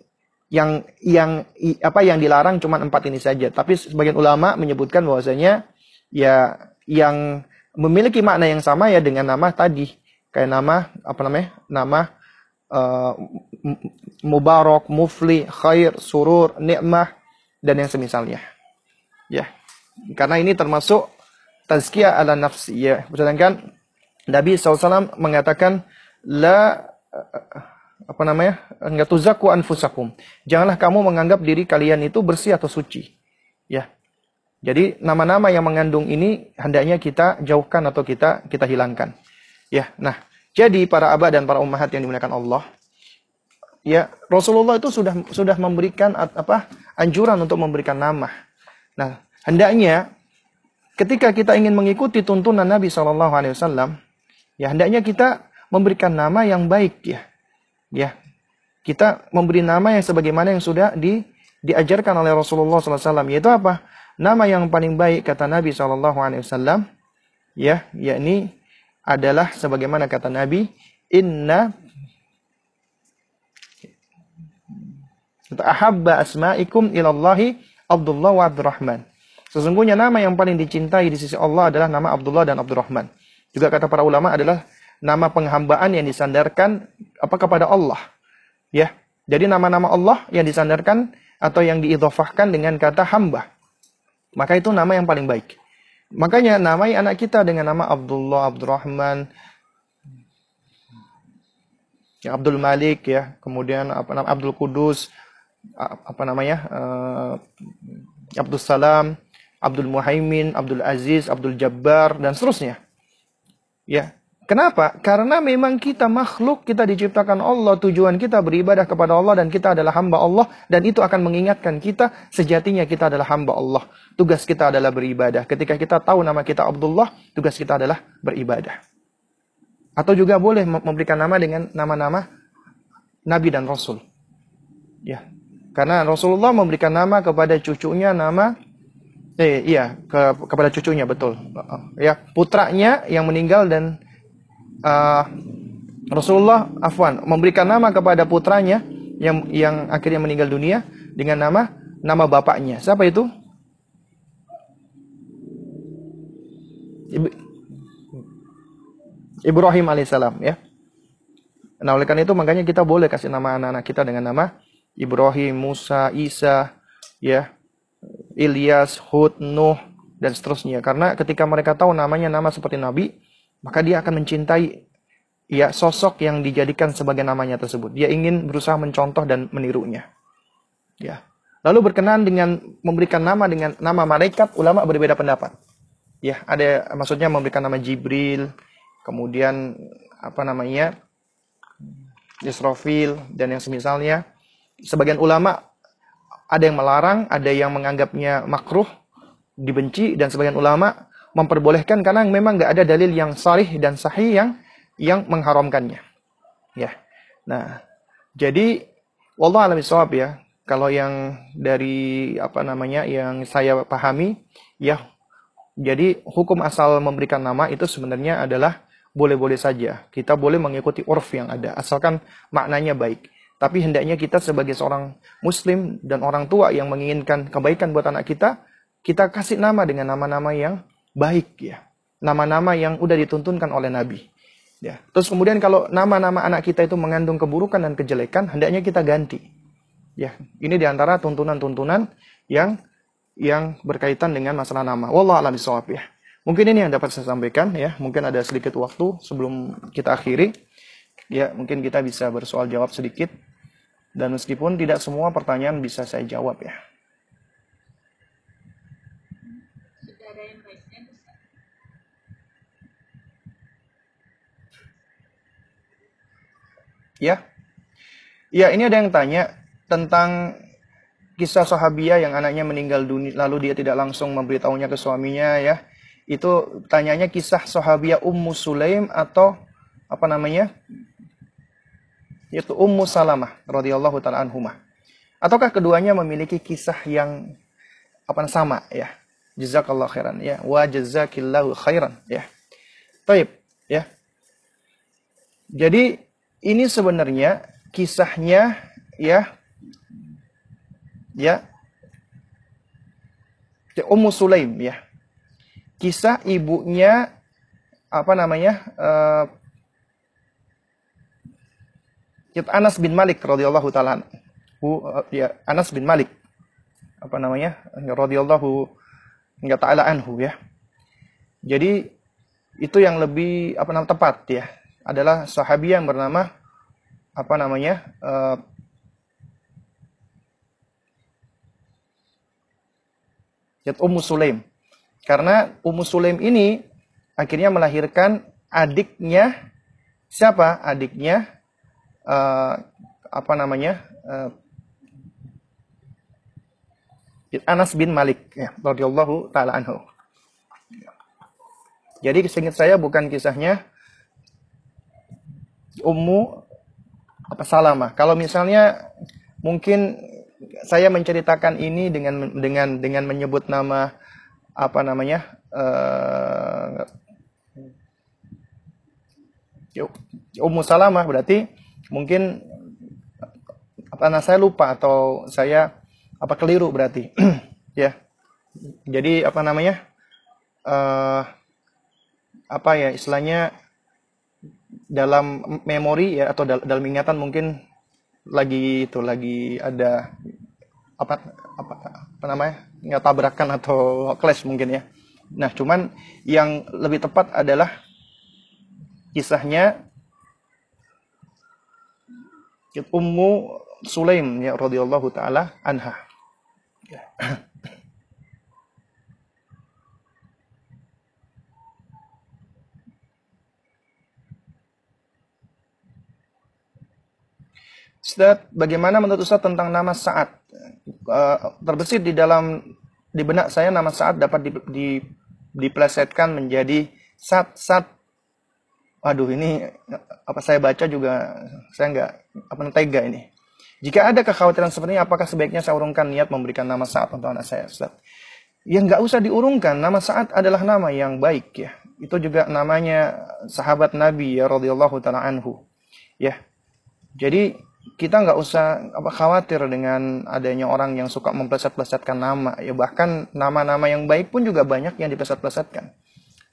yang yang apa yang dilarang cuma empat ini saja. Tapi sebagian ulama menyebutkan bahwasanya ya yang memiliki makna yang sama ya dengan nama tadi kayak nama apa namanya nama uh, mubarak, mufli, khair, surur, nikmah dan yang semisalnya. Ya. Karena ini termasuk tazkiyah ala nafsi ya. Sedangkan Nabi SAW mengatakan la apa namanya? Enggak tuzaku anfusakum. Janganlah kamu menganggap diri kalian itu bersih atau suci. Ya. Jadi nama-nama yang mengandung ini hendaknya kita jauhkan atau kita kita hilangkan. Ya. Nah, jadi para abah dan para ummahat yang dimuliakan Allah, ya Rasulullah itu sudah sudah memberikan apa? anjuran untuk memberikan nama. Nah, hendaknya ketika kita ingin mengikuti tuntunan Nabi Shallallahu alaihi wasallam, ya hendaknya kita memberikan nama yang baik ya ya kita memberi nama yang sebagaimana yang sudah di, diajarkan oleh Rasulullah SAW yaitu apa nama yang paling baik kata Nabi SAW ya yakni adalah sebagaimana kata Nabi inna Ahabba asma'ikum ilallahi Abdullah wa Abdurrahman. Sesungguhnya nama yang paling dicintai di sisi Allah adalah nama Abdullah dan Abdurrahman. Juga kata para ulama adalah nama penghambaan yang disandarkan apa kepada Allah. Ya. Jadi nama-nama Allah yang disandarkan atau yang diidhofahkan dengan kata hamba. Maka itu nama yang paling baik. Makanya namai anak kita dengan nama Abdullah, Abdurrahman, ya Abdul Malik ya, kemudian apa nama Abdul Kudus, apa namanya? Uh, Abdul Salam, Abdul Muhaimin, Abdul Aziz, Abdul Jabbar dan seterusnya. Ya. Kenapa? Karena memang kita makhluk, kita diciptakan Allah, tujuan kita beribadah kepada Allah dan kita adalah hamba Allah dan itu akan mengingatkan kita sejatinya kita adalah hamba Allah. Tugas kita adalah beribadah. Ketika kita tahu nama kita Abdullah, tugas kita adalah beribadah. Atau juga boleh memberikan nama dengan nama-nama nabi dan rasul. Ya. Karena Rasulullah memberikan nama kepada cucunya nama eh, iya ke, kepada cucunya betul. Ya, putranya yang meninggal dan uh, Rasulullah afwan memberikan nama kepada putranya yang yang akhirnya meninggal dunia dengan nama nama bapaknya. Siapa itu? Ibrahim alaihissalam ya. Nah oleh karena itu makanya kita boleh kasih nama anak-anak kita dengan nama Ibrahim, Musa, Isa, ya, Ilyas, Hud, Nuh, dan seterusnya. Karena ketika mereka tahu namanya nama seperti Nabi, maka dia akan mencintai ya sosok yang dijadikan sebagai namanya tersebut. Dia ingin berusaha mencontoh dan menirunya. Ya. Lalu berkenan dengan memberikan nama dengan nama malaikat, ulama berbeda pendapat. Ya, ada maksudnya memberikan nama Jibril, kemudian apa namanya? Israfil dan yang semisalnya sebagian ulama ada yang melarang, ada yang menganggapnya makruh, dibenci, dan sebagian ulama memperbolehkan karena memang nggak ada dalil yang sarih dan sahih yang yang mengharamkannya. Ya. Nah, jadi wallah alam ya. Kalau yang dari apa namanya yang saya pahami ya jadi hukum asal memberikan nama itu sebenarnya adalah boleh-boleh saja. Kita boleh mengikuti urf yang ada asalkan maknanya baik. Tapi hendaknya kita sebagai seorang muslim dan orang tua yang menginginkan kebaikan buat anak kita, kita kasih nama dengan nama-nama yang baik ya. Nama-nama yang udah dituntunkan oleh Nabi. Ya. Terus kemudian kalau nama-nama anak kita itu mengandung keburukan dan kejelekan, hendaknya kita ganti. Ya, ini di antara tuntunan-tuntunan yang yang berkaitan dengan masalah nama. Wallah alam ya. Mungkin ini yang dapat saya sampaikan ya. Mungkin ada sedikit waktu sebelum kita akhiri. Ya, mungkin kita bisa bersoal jawab sedikit. Dan meskipun tidak semua pertanyaan bisa saya jawab ya. Ya. Ya, ini ada yang tanya tentang kisah sahabiah yang anaknya meninggal dunia lalu dia tidak langsung memberitahunya ke suaminya ya. Itu tanyanya kisah sahabiah Ummu Sulaim atau apa namanya? yaitu Ummu Salamah radhiyallahu taala anhumah. Ataukah keduanya memiliki kisah yang apa sama ya? Jazakallah khairan ya. Wa jazakillahu khairan ya. Taib ya. Jadi ini sebenarnya kisahnya ya ya Ummu Sulaim ya. Kisah ibunya apa namanya? Uh, Anas bin Malik radhiyallahu taala uh, ya Anas bin Malik apa namanya radhiyallahu taala anhu ya. Jadi itu yang lebih apa namanya tepat ya adalah sahabi yang bernama apa namanya uh, Ummu Sulaim. Karena Ummu Sulaim ini akhirnya melahirkan adiknya siapa? Adiknya uh, apa namanya uh, Anas bin Malik ya radhiyallahu taala anhu. Jadi seingat saya bukan kisahnya Ummu apa Salamah. Kalau misalnya mungkin saya menceritakan ini dengan dengan dengan menyebut nama apa namanya uh, Ummu Salamah berarti mungkin apa nah saya lupa atau saya apa keliru berarti ya jadi apa namanya uh, apa ya istilahnya dalam memori ya atau dal dalam ingatan mungkin lagi itu lagi ada apa apa apa namanya nggak tabrakan atau clash mungkin ya nah cuman yang lebih tepat adalah kisahnya Ummu Sulaim ya radhiyallahu taala anha. Ustaz, bagaimana menurut Ustaz tentang nama Sa'ad? Uh, terbesit di dalam di benak saya nama Sa'ad dapat di, di, diplesetkan menjadi Sat Sat Waduh ini apa saya baca juga saya nggak apa tega ini. Jika ada kekhawatiran seperti ini, apakah sebaiknya saya urungkan niat memberikan nama saat untuk anak saya, Ustaz? Ya nggak usah diurungkan. Nama saat adalah nama yang baik ya. Itu juga namanya sahabat Nabi ya radhiyallahu taala anhu. Ya. Jadi kita nggak usah apa khawatir dengan adanya orang yang suka mempleset-plesetkan nama. Ya bahkan nama-nama yang baik pun juga banyak yang dipleset-plesetkan.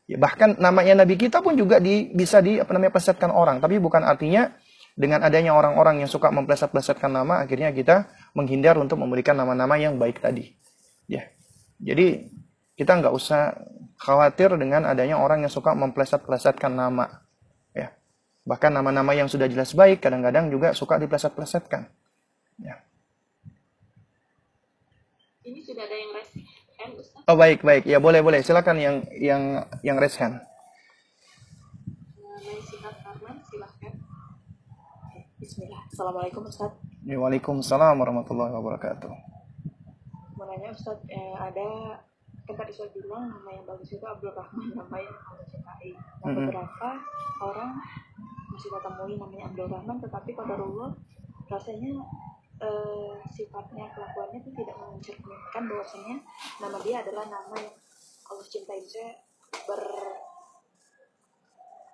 Ya, bahkan namanya Nabi kita pun juga di, bisa di apa namanya plesetkan orang, tapi bukan artinya dengan adanya orang-orang yang suka mempleset-plesetkan nama, akhirnya kita menghindar untuk memberikan nama-nama yang baik tadi. Ya, jadi kita nggak usah khawatir dengan adanya orang yang suka mempleset-plesetkan nama. Bahkan nama-nama yang sudah jelas baik kadang-kadang juga suka dipleset-plesetkan. Ya. Ini sudah ada yang Oh baik baik ya boleh boleh silakan yang yang yang raise hand. Bismillah. Assalamualaikum Ustaz. Waalaikumsalam warahmatullahi wabarakatuh. Mau nanya Ustaz, eh, ada kan tadi saya bilang nama yang bagus itu Abdul Rahman, nama yang Allah cintai. Nah, mm -hmm. beberapa orang masih temui namanya Abdul Rahman, tetapi pada Allah rasanya uh, sifatnya kelakuannya itu tidak mencerminkan bahwasanya nama dia adalah nama yang Allah cintai saya ber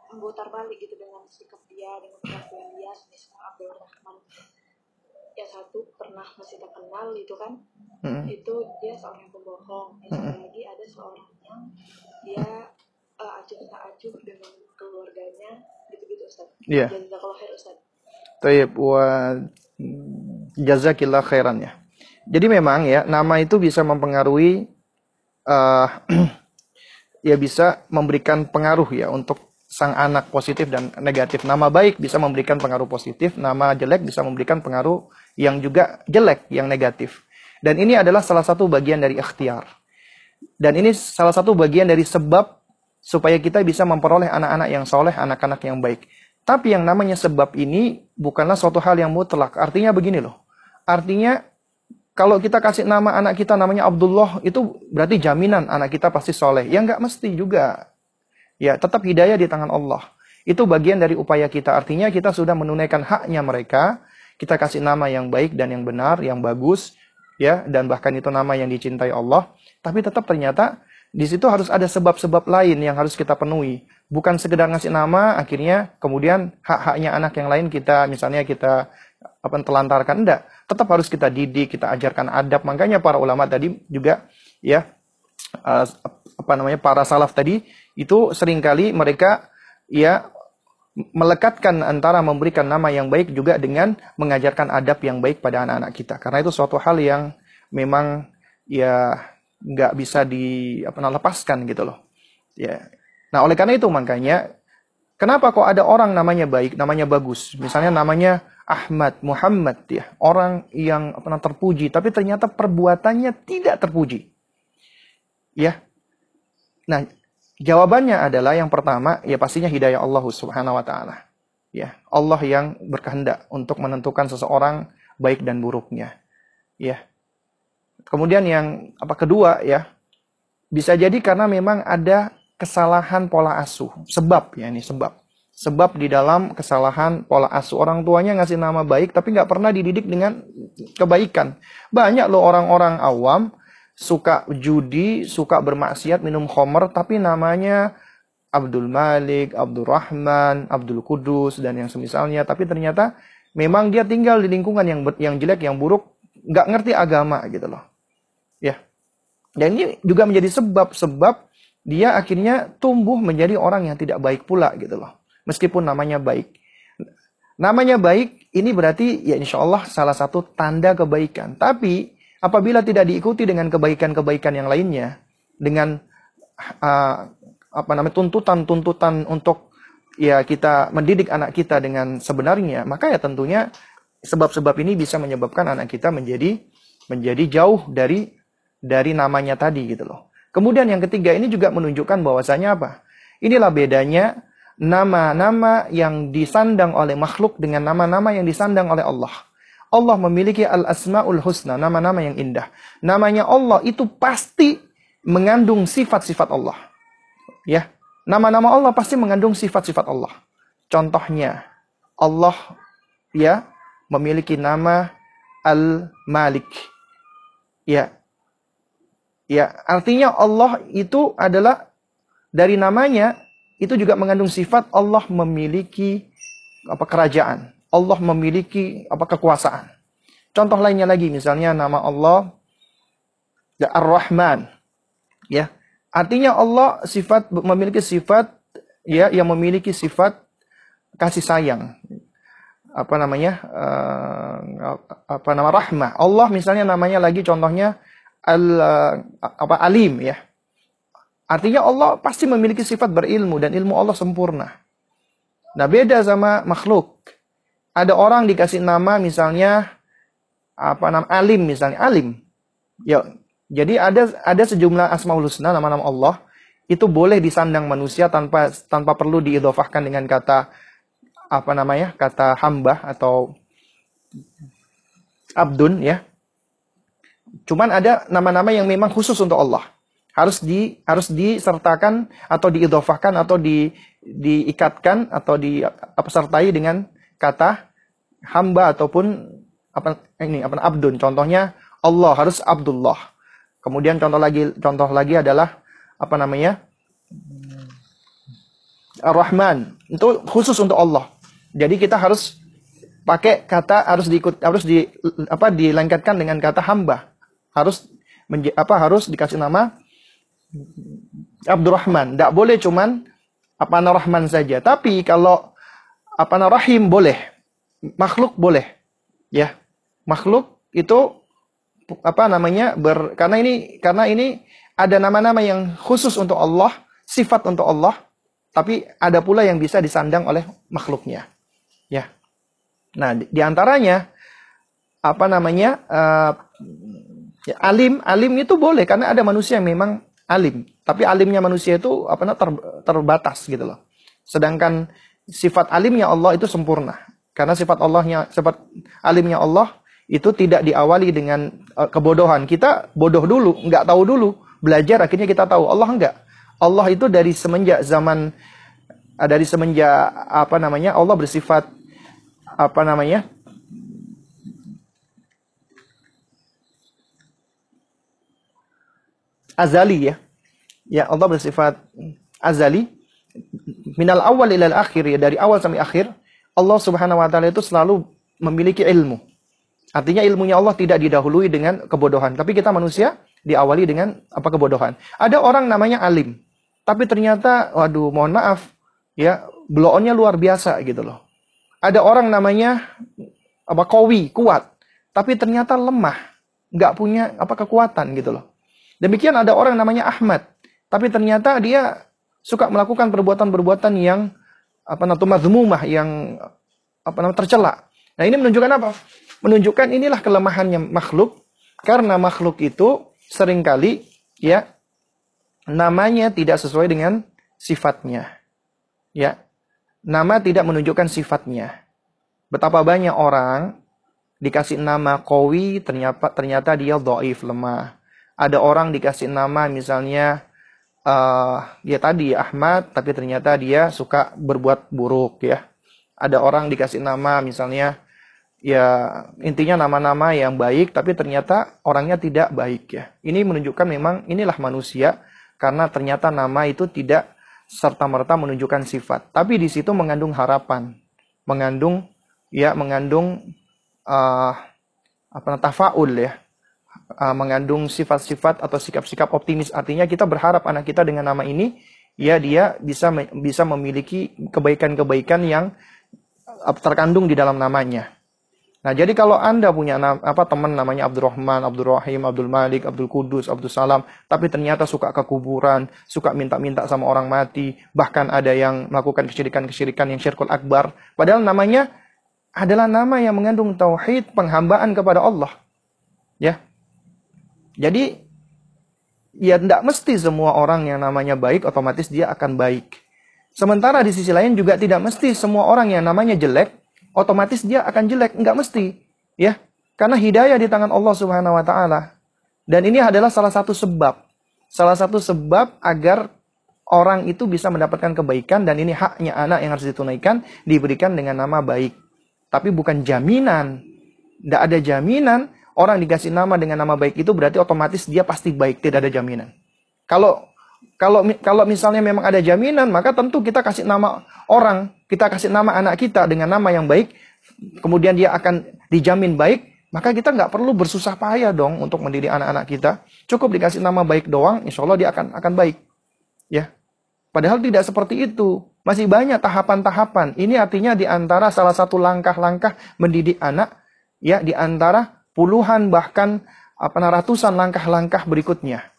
memutar balik gitu dengan sikap dia dengan kelakuan dia misalnya Abdul Rahman yang satu pernah masih terkenal itu kan mm-hmm. itu dia seorang pembohong yang mm-hmm. lagi ada seorang yang dia uh, acuh tak acuh dengan keluarganya Ustaz. Iya. Jazakallah khair Ustaz. Tayyib wa jazakillah khairan ya. Jadi memang ya nama itu bisa mempengaruhi uh, ya bisa memberikan pengaruh ya untuk sang anak positif dan negatif. Nama baik bisa memberikan pengaruh positif, nama jelek bisa memberikan pengaruh yang juga jelek, yang negatif. Dan ini adalah salah satu bagian dari ikhtiar. Dan ini salah satu bagian dari sebab supaya kita bisa memperoleh anak-anak yang soleh, anak-anak yang baik. Tapi yang namanya sebab ini bukanlah suatu hal yang mutlak. Artinya begini loh. Artinya kalau kita kasih nama anak kita namanya Abdullah itu berarti jaminan anak kita pasti soleh. Ya nggak mesti juga. Ya tetap hidayah di tangan Allah. Itu bagian dari upaya kita. Artinya kita sudah menunaikan haknya mereka. Kita kasih nama yang baik dan yang benar, yang bagus. ya Dan bahkan itu nama yang dicintai Allah. Tapi tetap ternyata di situ harus ada sebab-sebab lain yang harus kita penuhi. Bukan sekedar ngasih nama, akhirnya kemudian hak-haknya anak yang lain kita, misalnya kita apa telantarkan. Enggak. Tetap harus kita didik kita ajarkan adab. Makanya para ulama tadi juga ya uh, apa namanya para salaf tadi itu sering kali mereka ya melekatkan antara memberikan nama yang baik juga dengan mengajarkan adab yang baik pada anak-anak kita. Karena itu suatu hal yang memang ya nggak bisa di apa lepaskan gitu loh ya nah oleh karena itu makanya kenapa kok ada orang namanya baik namanya bagus misalnya namanya Ahmad, Muhammad ya, orang yang pernah terpuji tapi ternyata perbuatannya tidak terpuji. Ya. Nah, jawabannya adalah yang pertama ya pastinya hidayah Allah Subhanahu wa taala. Ya, Allah yang berkehendak untuk menentukan seseorang baik dan buruknya. Ya. Kemudian yang apa kedua ya, bisa jadi karena memang ada kesalahan pola asuh. Sebab ya ini sebab. Sebab di dalam kesalahan pola asuh orang tuanya ngasih nama baik tapi nggak pernah dididik dengan kebaikan. Banyak loh orang-orang awam suka judi, suka bermaksiat, minum khamr tapi namanya Abdul Malik, Abdul Rahman, Abdul Kudus dan yang semisalnya tapi ternyata memang dia tinggal di lingkungan yang yang jelek, yang buruk, nggak ngerti agama gitu loh. Dan ini juga menjadi sebab-sebab dia akhirnya tumbuh menjadi orang yang tidak baik pula gitu loh. Meskipun namanya baik. Namanya baik, ini berarti ya insya Allah salah satu tanda kebaikan. Tapi apabila tidak diikuti dengan kebaikan-kebaikan yang lainnya, dengan uh, apa namanya tuntutan-tuntutan untuk ya kita mendidik anak kita dengan sebenarnya, maka ya tentunya sebab-sebab ini bisa menyebabkan anak kita menjadi menjadi jauh dari dari namanya tadi gitu loh. Kemudian yang ketiga ini juga menunjukkan bahwasanya apa? Inilah bedanya nama-nama yang disandang oleh makhluk dengan nama-nama yang disandang oleh Allah. Allah memiliki al-asmaul husna, nama-nama yang indah. Namanya Allah itu pasti mengandung sifat-sifat Allah. Ya, nama-nama Allah pasti mengandung sifat-sifat Allah. Contohnya, Allah ya memiliki nama Al-Malik. Ya. Ya, artinya Allah itu adalah dari namanya itu juga mengandung sifat Allah memiliki apa kerajaan. Allah memiliki apa kekuasaan. Contoh lainnya lagi misalnya nama Allah ya Ar-Rahman. Ya. Artinya Allah sifat memiliki sifat ya yang memiliki sifat kasih sayang. Apa namanya? Uh, apa nama rahmah. Allah misalnya namanya lagi contohnya al apa alim ya Artinya Allah pasti memiliki sifat berilmu dan ilmu Allah sempurna. Nah beda sama makhluk. Ada orang dikasih nama misalnya apa nama alim misalnya alim. Ya, jadi ada ada sejumlah asmaul husna nama-nama Allah itu boleh disandang manusia tanpa tanpa perlu diidofahkan dengan kata apa namanya kata hamba atau abdun ya. Cuman ada nama-nama yang memang khusus untuk Allah. Harus di harus disertakan atau diidofahkan atau di diikatkan atau di apa sertai dengan kata hamba ataupun apa ini apa abdun. Contohnya Allah harus Abdullah. Kemudian contoh lagi contoh lagi adalah apa namanya? Ar-Rahman. Itu khusus untuk Allah. Jadi kita harus pakai kata harus diikut harus di apa dilengketkan dengan kata hamba harus apa harus dikasih nama Abdurrahman. Tidak boleh cuman apa Rahman saja. Tapi kalau apa Rahim boleh. Makhluk boleh. Ya. Makhluk itu apa namanya ber karena ini karena ini ada nama-nama yang khusus untuk Allah, sifat untuk Allah, tapi ada pula yang bisa disandang oleh makhluknya. Ya. Nah, di, di antaranya apa namanya? Uh, ya, alim, alim itu boleh karena ada manusia yang memang alim. Tapi alimnya manusia itu apa ter, terbatas gitu loh. Sedangkan sifat alimnya Allah itu sempurna. Karena sifat Allahnya sifat alimnya Allah itu tidak diawali dengan uh, kebodohan. Kita bodoh dulu, nggak tahu dulu, belajar akhirnya kita tahu. Allah enggak. Allah itu dari semenjak zaman uh, dari semenjak apa namanya Allah bersifat apa namanya azali ya. Ya Allah bersifat azali minal awal ilal akhir ya dari awal sampai akhir Allah Subhanahu wa taala itu selalu memiliki ilmu. Artinya ilmunya Allah tidak didahului dengan kebodohan, tapi kita manusia diawali dengan apa kebodohan. Ada orang namanya alim, tapi ternyata waduh mohon maaf ya bloonnya luar biasa gitu loh. Ada orang namanya apa kowi, kuat, tapi ternyata lemah, nggak punya apa kekuatan gitu loh. Demikian ada orang namanya Ahmad, tapi ternyata dia suka melakukan perbuatan-perbuatan yang apa namanya mazmumah yang apa namanya tercela. Nah, ini menunjukkan apa? Menunjukkan inilah kelemahannya makhluk karena makhluk itu sering kali ya namanya tidak sesuai dengan sifatnya. Ya. Nama tidak menunjukkan sifatnya. Betapa banyak orang dikasih nama Kowi ternyata ternyata dia doif lemah ada orang dikasih nama misalnya uh, ya tadi Ahmad tapi ternyata dia suka berbuat buruk ya. Ada orang dikasih nama misalnya ya intinya nama-nama yang baik tapi ternyata orangnya tidak baik ya. Ini menunjukkan memang inilah manusia karena ternyata nama itu tidak serta merta menunjukkan sifat. Tapi di situ mengandung harapan mengandung ya mengandung uh, apa tafaul ya uh, mengandung sifat-sifat atau sikap-sikap optimis artinya kita berharap anak kita dengan nama ini ya dia bisa bisa memiliki kebaikan-kebaikan yang terkandung di dalam namanya. Nah, jadi kalau Anda punya apa teman namanya Abdurrahman, Abdurrahim, Abdul Malik, Abdul Kudus, Abdul Salam, tapi ternyata suka ke kuburan, suka minta-minta sama orang mati, bahkan ada yang melakukan kesyirikan-kesyirikan yang syirkul akbar, padahal namanya adalah nama yang mengandung tauhid penghambaan kepada Allah. Ya. Jadi ya tidak mesti semua orang yang namanya baik otomatis dia akan baik. Sementara di sisi lain juga tidak mesti semua orang yang namanya jelek otomatis dia akan jelek, enggak mesti, ya. Karena hidayah di tangan Allah Subhanahu wa taala. Dan ini adalah salah satu sebab. Salah satu sebab agar orang itu bisa mendapatkan kebaikan dan ini haknya anak yang harus ditunaikan diberikan dengan nama baik. Tapi bukan jaminan. Tidak ada jaminan orang dikasih nama dengan nama baik itu berarti otomatis dia pasti baik, tidak ada jaminan. Kalau kalau kalau misalnya memang ada jaminan, maka tentu kita kasih nama orang, kita kasih nama anak kita dengan nama yang baik, kemudian dia akan dijamin baik, maka kita nggak perlu bersusah payah dong untuk mendidik anak-anak kita. Cukup dikasih nama baik doang, insya Allah dia akan akan baik. Ya, Padahal tidak seperti itu. Masih banyak tahapan-tahapan. Ini artinya di antara salah satu langkah-langkah mendidik anak, ya di antara puluhan bahkan apa ratusan langkah-langkah berikutnya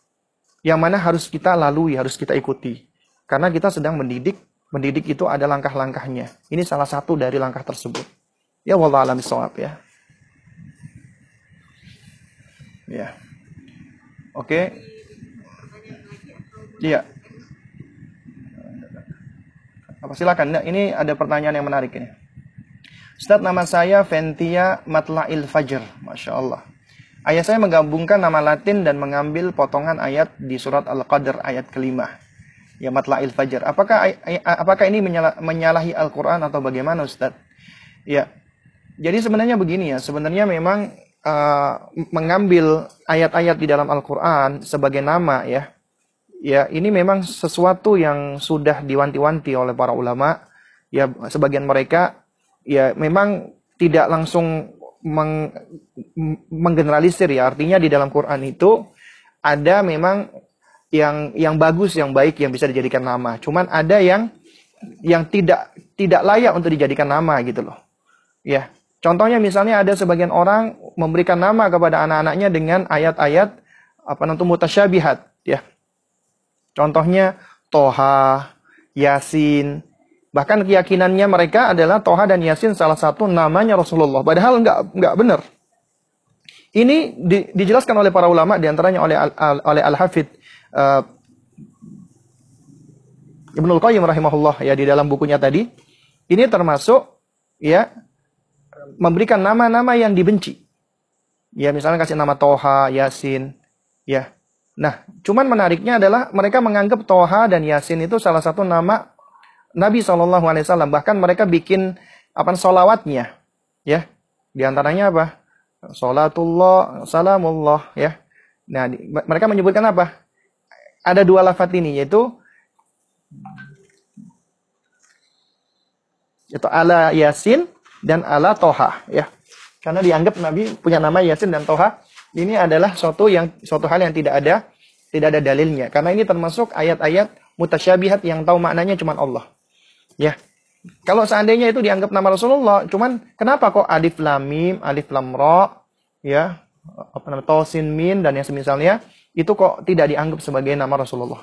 yang mana harus kita lalui, harus kita ikuti. Karena kita sedang mendidik, mendidik itu ada langkah-langkahnya. Ini salah satu dari langkah tersebut. Ya wallah alam ya. Ya. Oke. Iya. Apa silakan. Nah, ini ada pertanyaan yang menarik ini. Ustaz nama saya Ventia Matlail Fajr. Masya Allah. Ayah saya menggabungkan nama Latin dan mengambil potongan ayat di surat Al-Qadr ayat kelima. Ya matla'il fajar. Apakah apakah ini menyalahi Al-Qur'an atau bagaimana Ustaz? Ya. Jadi sebenarnya begini ya, sebenarnya memang uh, mengambil ayat-ayat di dalam Al-Qur'an sebagai nama ya. Ya, ini memang sesuatu yang sudah diwanti-wanti oleh para ulama. Ya, sebagian mereka ya memang tidak langsung meng, menggeneralisir ya. Artinya di dalam Quran itu ada memang yang yang bagus, yang baik yang bisa dijadikan nama. Cuman ada yang yang tidak tidak layak untuk dijadikan nama gitu loh. Ya. Contohnya misalnya ada sebagian orang memberikan nama kepada anak-anaknya dengan ayat-ayat apa namanya mutasyabihat ya. Contohnya Toha, Yasin, Bahkan keyakinannya mereka adalah Toha dan Yasin salah satu namanya Rasulullah. Padahal enggak enggak benar. Ini di, dijelaskan oleh para ulama di antaranya oleh al, al, oleh Al Hafid uh, eh, Ibnul Qayyim rahimahullah ya di dalam bukunya tadi. Ini termasuk ya memberikan nama-nama yang dibenci. Ya misalnya kasih nama Toha, Yasin, ya. Nah, cuman menariknya adalah mereka menganggap Toha dan Yasin itu salah satu nama Nabi Shallallahu Alaihi Wasallam bahkan mereka bikin apa solawatnya ya. Di antaranya apa? Salatullah salamullah ya. Nah di, mereka menyebutkan apa? Ada dua lafat ini yaitu itu ala yasin dan ala toha ya. Karena dianggap Nabi punya nama yasin dan toha ini adalah suatu yang suatu hal yang tidak ada tidak ada dalilnya. Karena ini termasuk ayat-ayat mutasyabihat yang tahu maknanya cuma Allah Ya. Kalau seandainya itu dianggap nama Rasulullah, cuman kenapa kok alif lam mim, alif lam ra, ya, apa namanya tosin min dan yang semisalnya itu kok tidak dianggap sebagai nama Rasulullah?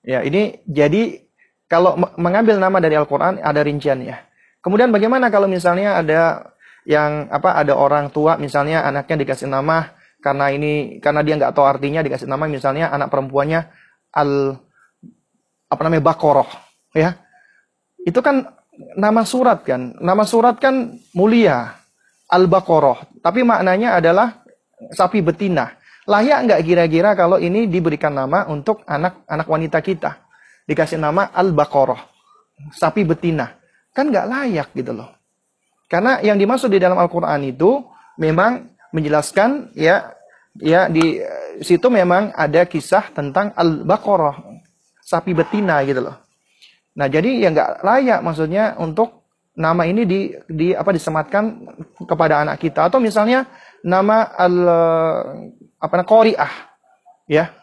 Ya, ini jadi kalau mengambil nama dari Al-Qur'an ada rinciannya. Kemudian bagaimana kalau misalnya ada yang apa ada orang tua misalnya anaknya dikasih nama karena ini karena dia nggak tahu artinya dikasih nama misalnya anak perempuannya al apa namanya bakoroh ya. Itu kan nama surat kan. Nama surat kan mulia al-baqarah. Tapi maknanya adalah sapi betina. Layak nggak kira-kira kalau ini diberikan nama untuk anak anak wanita kita? Dikasih nama al-baqarah sapi betina. Kan nggak layak gitu loh. Karena yang dimaksud di dalam Al-Quran itu memang menjelaskan ya ya di situ memang ada kisah tentang al-baqarah sapi betina gitu loh Nah, jadi ya nggak layak maksudnya untuk nama ini di, di apa disematkan kepada anak kita. Atau misalnya nama al apa namanya qoriah ya.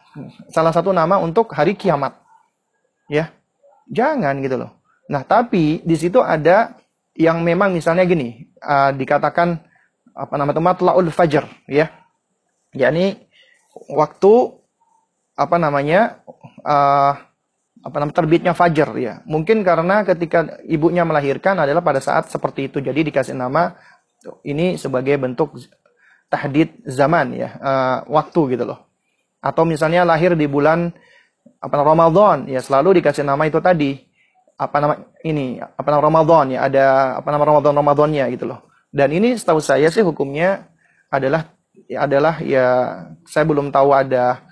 Salah satu nama untuk hari kiamat ya. Jangan gitu loh. Nah tapi di situ ada yang memang misalnya gini uh, dikatakan apa nama itu matlaul fajr ya. Yakni waktu apa namanya uh, apa namanya terbitnya fajar ya. Mungkin karena ketika ibunya melahirkan adalah pada saat seperti itu. Jadi dikasih nama ini sebagai bentuk tahdid zaman ya, uh, waktu gitu loh. Atau misalnya lahir di bulan apa Ramadan ya selalu dikasih nama itu tadi apa nama ini apa nama Ramadan ya ada apa nama Ramadan Ramadannya gitu loh. Dan ini setahu saya sih hukumnya adalah ya adalah ya saya belum tahu ada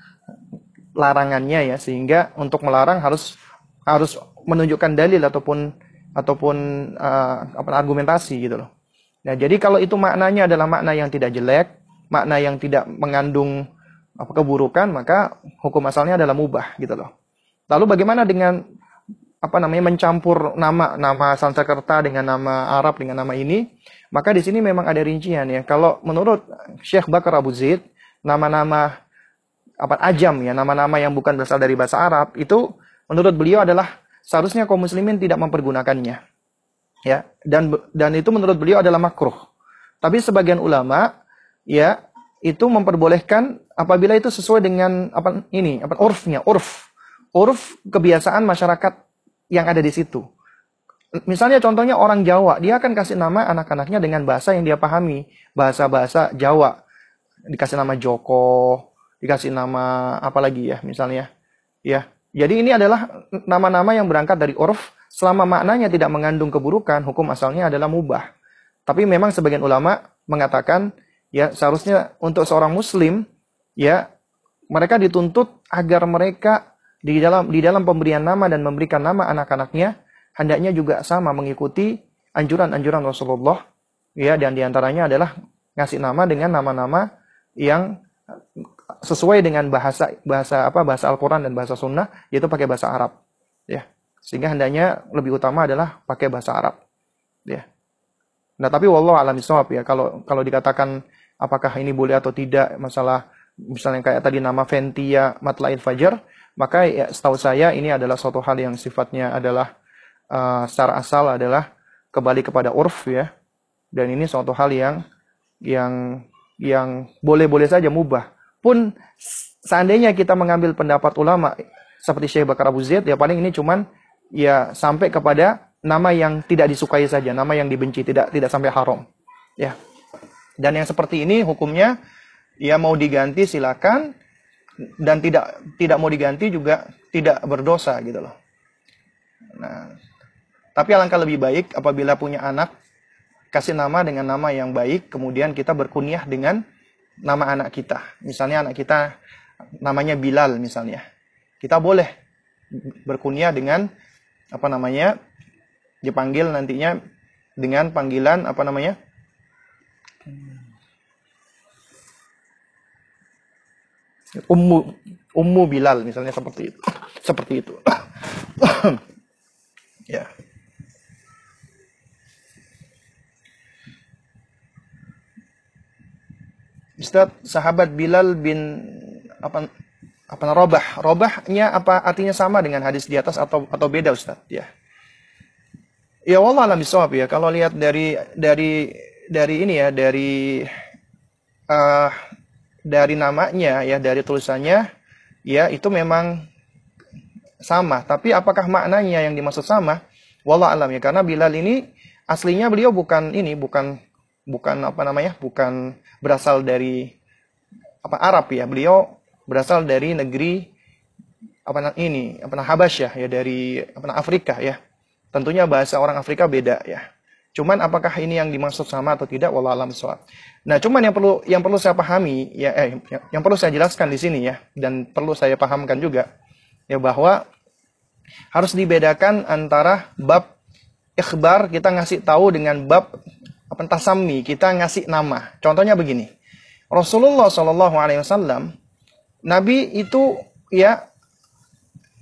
larangannya ya sehingga untuk melarang harus harus menunjukkan dalil ataupun ataupun uh, argumentasi gitu loh. Nah, jadi kalau itu maknanya adalah makna yang tidak jelek, makna yang tidak mengandung apa keburukan, maka hukum asalnya adalah mubah gitu loh. Lalu bagaimana dengan apa namanya mencampur nama nama Sanskerta dengan nama Arab dengan nama ini? Maka di sini memang ada rincian ya. Kalau menurut Syekh Bakar Abu Zaid, nama-nama apa ajam ya nama-nama yang bukan berasal dari bahasa Arab itu menurut beliau adalah seharusnya kaum muslimin tidak mempergunakannya ya. Dan dan itu menurut beliau adalah makruh. Tapi sebagian ulama ya itu memperbolehkan apabila itu sesuai dengan apa ini apa urfnya urf. Urf kebiasaan masyarakat yang ada di situ. Misalnya contohnya orang Jawa dia akan kasih nama anak-anaknya dengan bahasa yang dia pahami. Bahasa-bahasa Jawa. Dikasih nama Joko dikasih nama apa lagi ya misalnya. Ya jadi ini adalah nama-nama yang berangkat dari urf. Selama maknanya tidak mengandung keburukan hukum asalnya adalah mubah. Tapi memang sebagian ulama mengatakan ya seharusnya untuk seorang muslim ya mereka dituntut agar mereka di dalam di dalam pemberian nama dan memberikan nama anak-anaknya hendaknya juga sama mengikuti anjuran-anjuran Rasulullah. Ya dan di antaranya adalah ngasih nama dengan nama-nama yang sesuai dengan bahasa bahasa apa bahasa Al-Qur'an dan bahasa Sunnah yaitu pakai bahasa Arab. Ya. Sehingga hendaknya lebih utama adalah pakai bahasa Arab. Ya. Nah tapi wallahu alam ya. Kalau kalau dikatakan apakah ini boleh atau tidak masalah misalnya kayak tadi nama Ventia Matlail Fajar maka ya setahu saya ini adalah suatu hal yang sifatnya adalah uh, secara asal adalah kembali kepada urf ya. Dan ini suatu hal yang yang yang boleh-boleh saja mubah pun seandainya kita mengambil pendapat ulama seperti Syekh Bakar Abu Zaid ya paling ini cuman ya sampai kepada nama yang tidak disukai saja, nama yang dibenci tidak tidak sampai haram. Ya. Dan yang seperti ini hukumnya ya mau diganti silakan dan tidak tidak mau diganti juga tidak berdosa gitu loh. Nah, tapi alangkah lebih baik apabila punya anak kasih nama dengan nama yang baik, kemudian kita berkunyah dengan nama anak kita. Misalnya anak kita namanya Bilal misalnya. Kita boleh berkunyah dengan apa namanya? dipanggil nantinya dengan panggilan apa namanya? Ummu Ummu Bilal misalnya seperti itu. Seperti itu. ya. Ustaz, sahabat Bilal bin apa apa Robah. Robahnya apa artinya sama dengan hadis di atas atau atau beda Ustaz? Ya. Ya Allah alam bisawab ya. Kalau lihat dari dari dari ini ya, dari uh, dari namanya ya, dari tulisannya ya itu memang sama. Tapi apakah maknanya yang dimaksud sama? Wallah alam ya. Karena Bilal ini aslinya beliau bukan ini, bukan bukan apa namanya bukan berasal dari apa Arab ya. Beliau berasal dari negeri apa ini apa Habasyah ya dari apa Afrika ya. Tentunya bahasa orang Afrika beda ya. Cuman apakah ini yang dimaksud sama atau tidak wallah alam soal nah cuman yang perlu yang perlu saya pahami ya eh yang perlu saya jelaskan di sini ya dan perlu saya pahamkan juga ya bahwa harus dibedakan antara bab ikhbar kita ngasih tahu dengan bab apa tasami kita ngasih nama. Contohnya begini. Rasulullah Shallallahu alaihi wasallam Nabi itu ya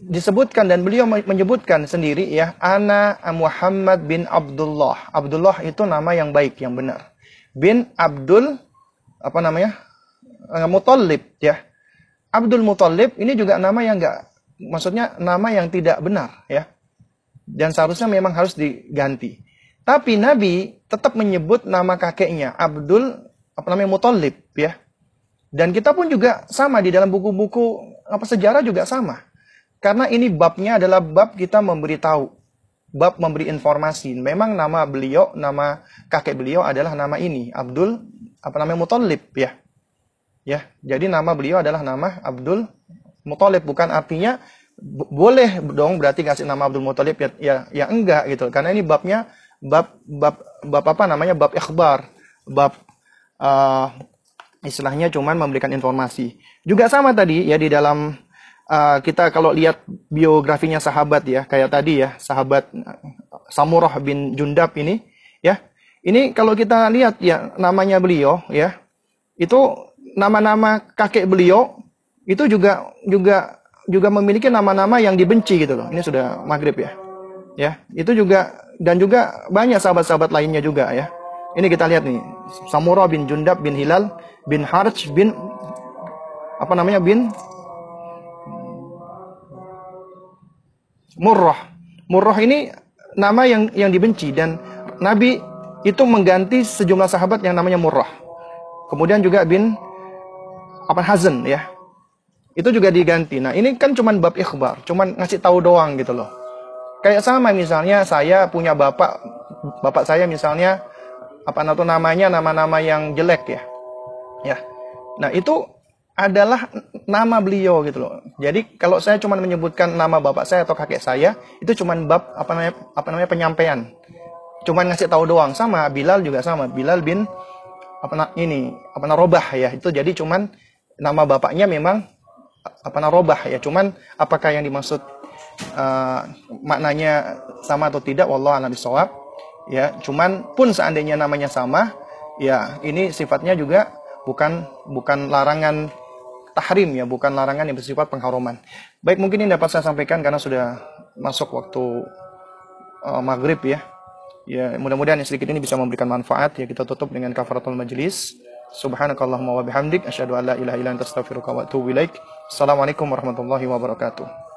disebutkan dan beliau menyebutkan sendiri ya ana Muhammad bin Abdullah. Abdullah itu nama yang baik yang benar. Bin Abdul apa namanya? Eh, Mutallib ya. Abdul Mutallib ini juga nama yang enggak maksudnya nama yang tidak benar ya. Dan seharusnya memang harus diganti. Tapi Nabi tetap menyebut nama kakeknya Abdul apa namanya Mutallib ya. Dan kita pun juga sama di dalam buku-buku apa sejarah juga sama. Karena ini babnya adalah bab kita memberitahu, bab memberi informasi. Memang nama beliau, nama kakek beliau adalah nama ini, Abdul apa namanya Muthalib ya. Ya, jadi nama beliau adalah nama Abdul Muthalib bukan artinya boleh dong berarti kasih nama Abdul Muthalib ya, ya ya enggak gitu. Karena ini babnya bab bab bab apa namanya bab ikhbar, bab uh, istilahnya cuman memberikan informasi. Juga sama tadi ya di dalam uh, kita kalau lihat biografinya sahabat ya, kayak tadi ya, sahabat uh, Samurah bin Jundab ini, ya. Ini kalau kita lihat ya namanya beliau ya, itu nama-nama kakek beliau itu juga juga juga memiliki nama-nama yang dibenci gitu loh. Ini sudah maghrib ya. Ya, itu juga dan juga banyak sahabat-sahabat lainnya juga ya. Ini kita lihat nih, Samurah bin Jundab bin Hilal bin Harj bin apa namanya bin Murrah. Murrah ini nama yang yang dibenci dan Nabi itu mengganti sejumlah sahabat yang namanya Murrah. Kemudian juga bin apa Hazan ya. Itu juga diganti. Nah, ini kan cuman bab ikhbar, cuman ngasih tahu doang gitu loh. Kayak sama misalnya saya punya bapak, bapak saya misalnya apa namanya nama-nama yang jelek ya. Ya. Nah, itu adalah nama beliau gitu loh. Jadi kalau saya cuma menyebutkan nama bapak saya atau kakek saya, itu cuma bab apa namanya apa namanya penyampaian. Cuman ngasih tahu doang sama Bilal juga sama. Bilal bin apa ini apa Robah ya. Itu jadi cuman nama bapaknya memang apa Robah ya. Cuman apakah yang dimaksud uh, maknanya sama atau tidak wallah a'lam bishawab. Ya, cuman pun seandainya namanya sama, ya ini sifatnya juga bukan bukan larangan tahrim ya, bukan larangan yang bersifat pengharuman. Baik, mungkin ini dapat saya sampaikan karena sudah masuk waktu uh, maghrib ya. Ya, mudah-mudahan yang sedikit ini bisa memberikan manfaat ya. Kita tutup dengan kafaratul majlis. Subhanakallahumma wa bihamdik asyhadu an la ilaha illa anta astaghfiruka wa atubu ilaik. Assalamualaikum warahmatullahi wabarakatuh.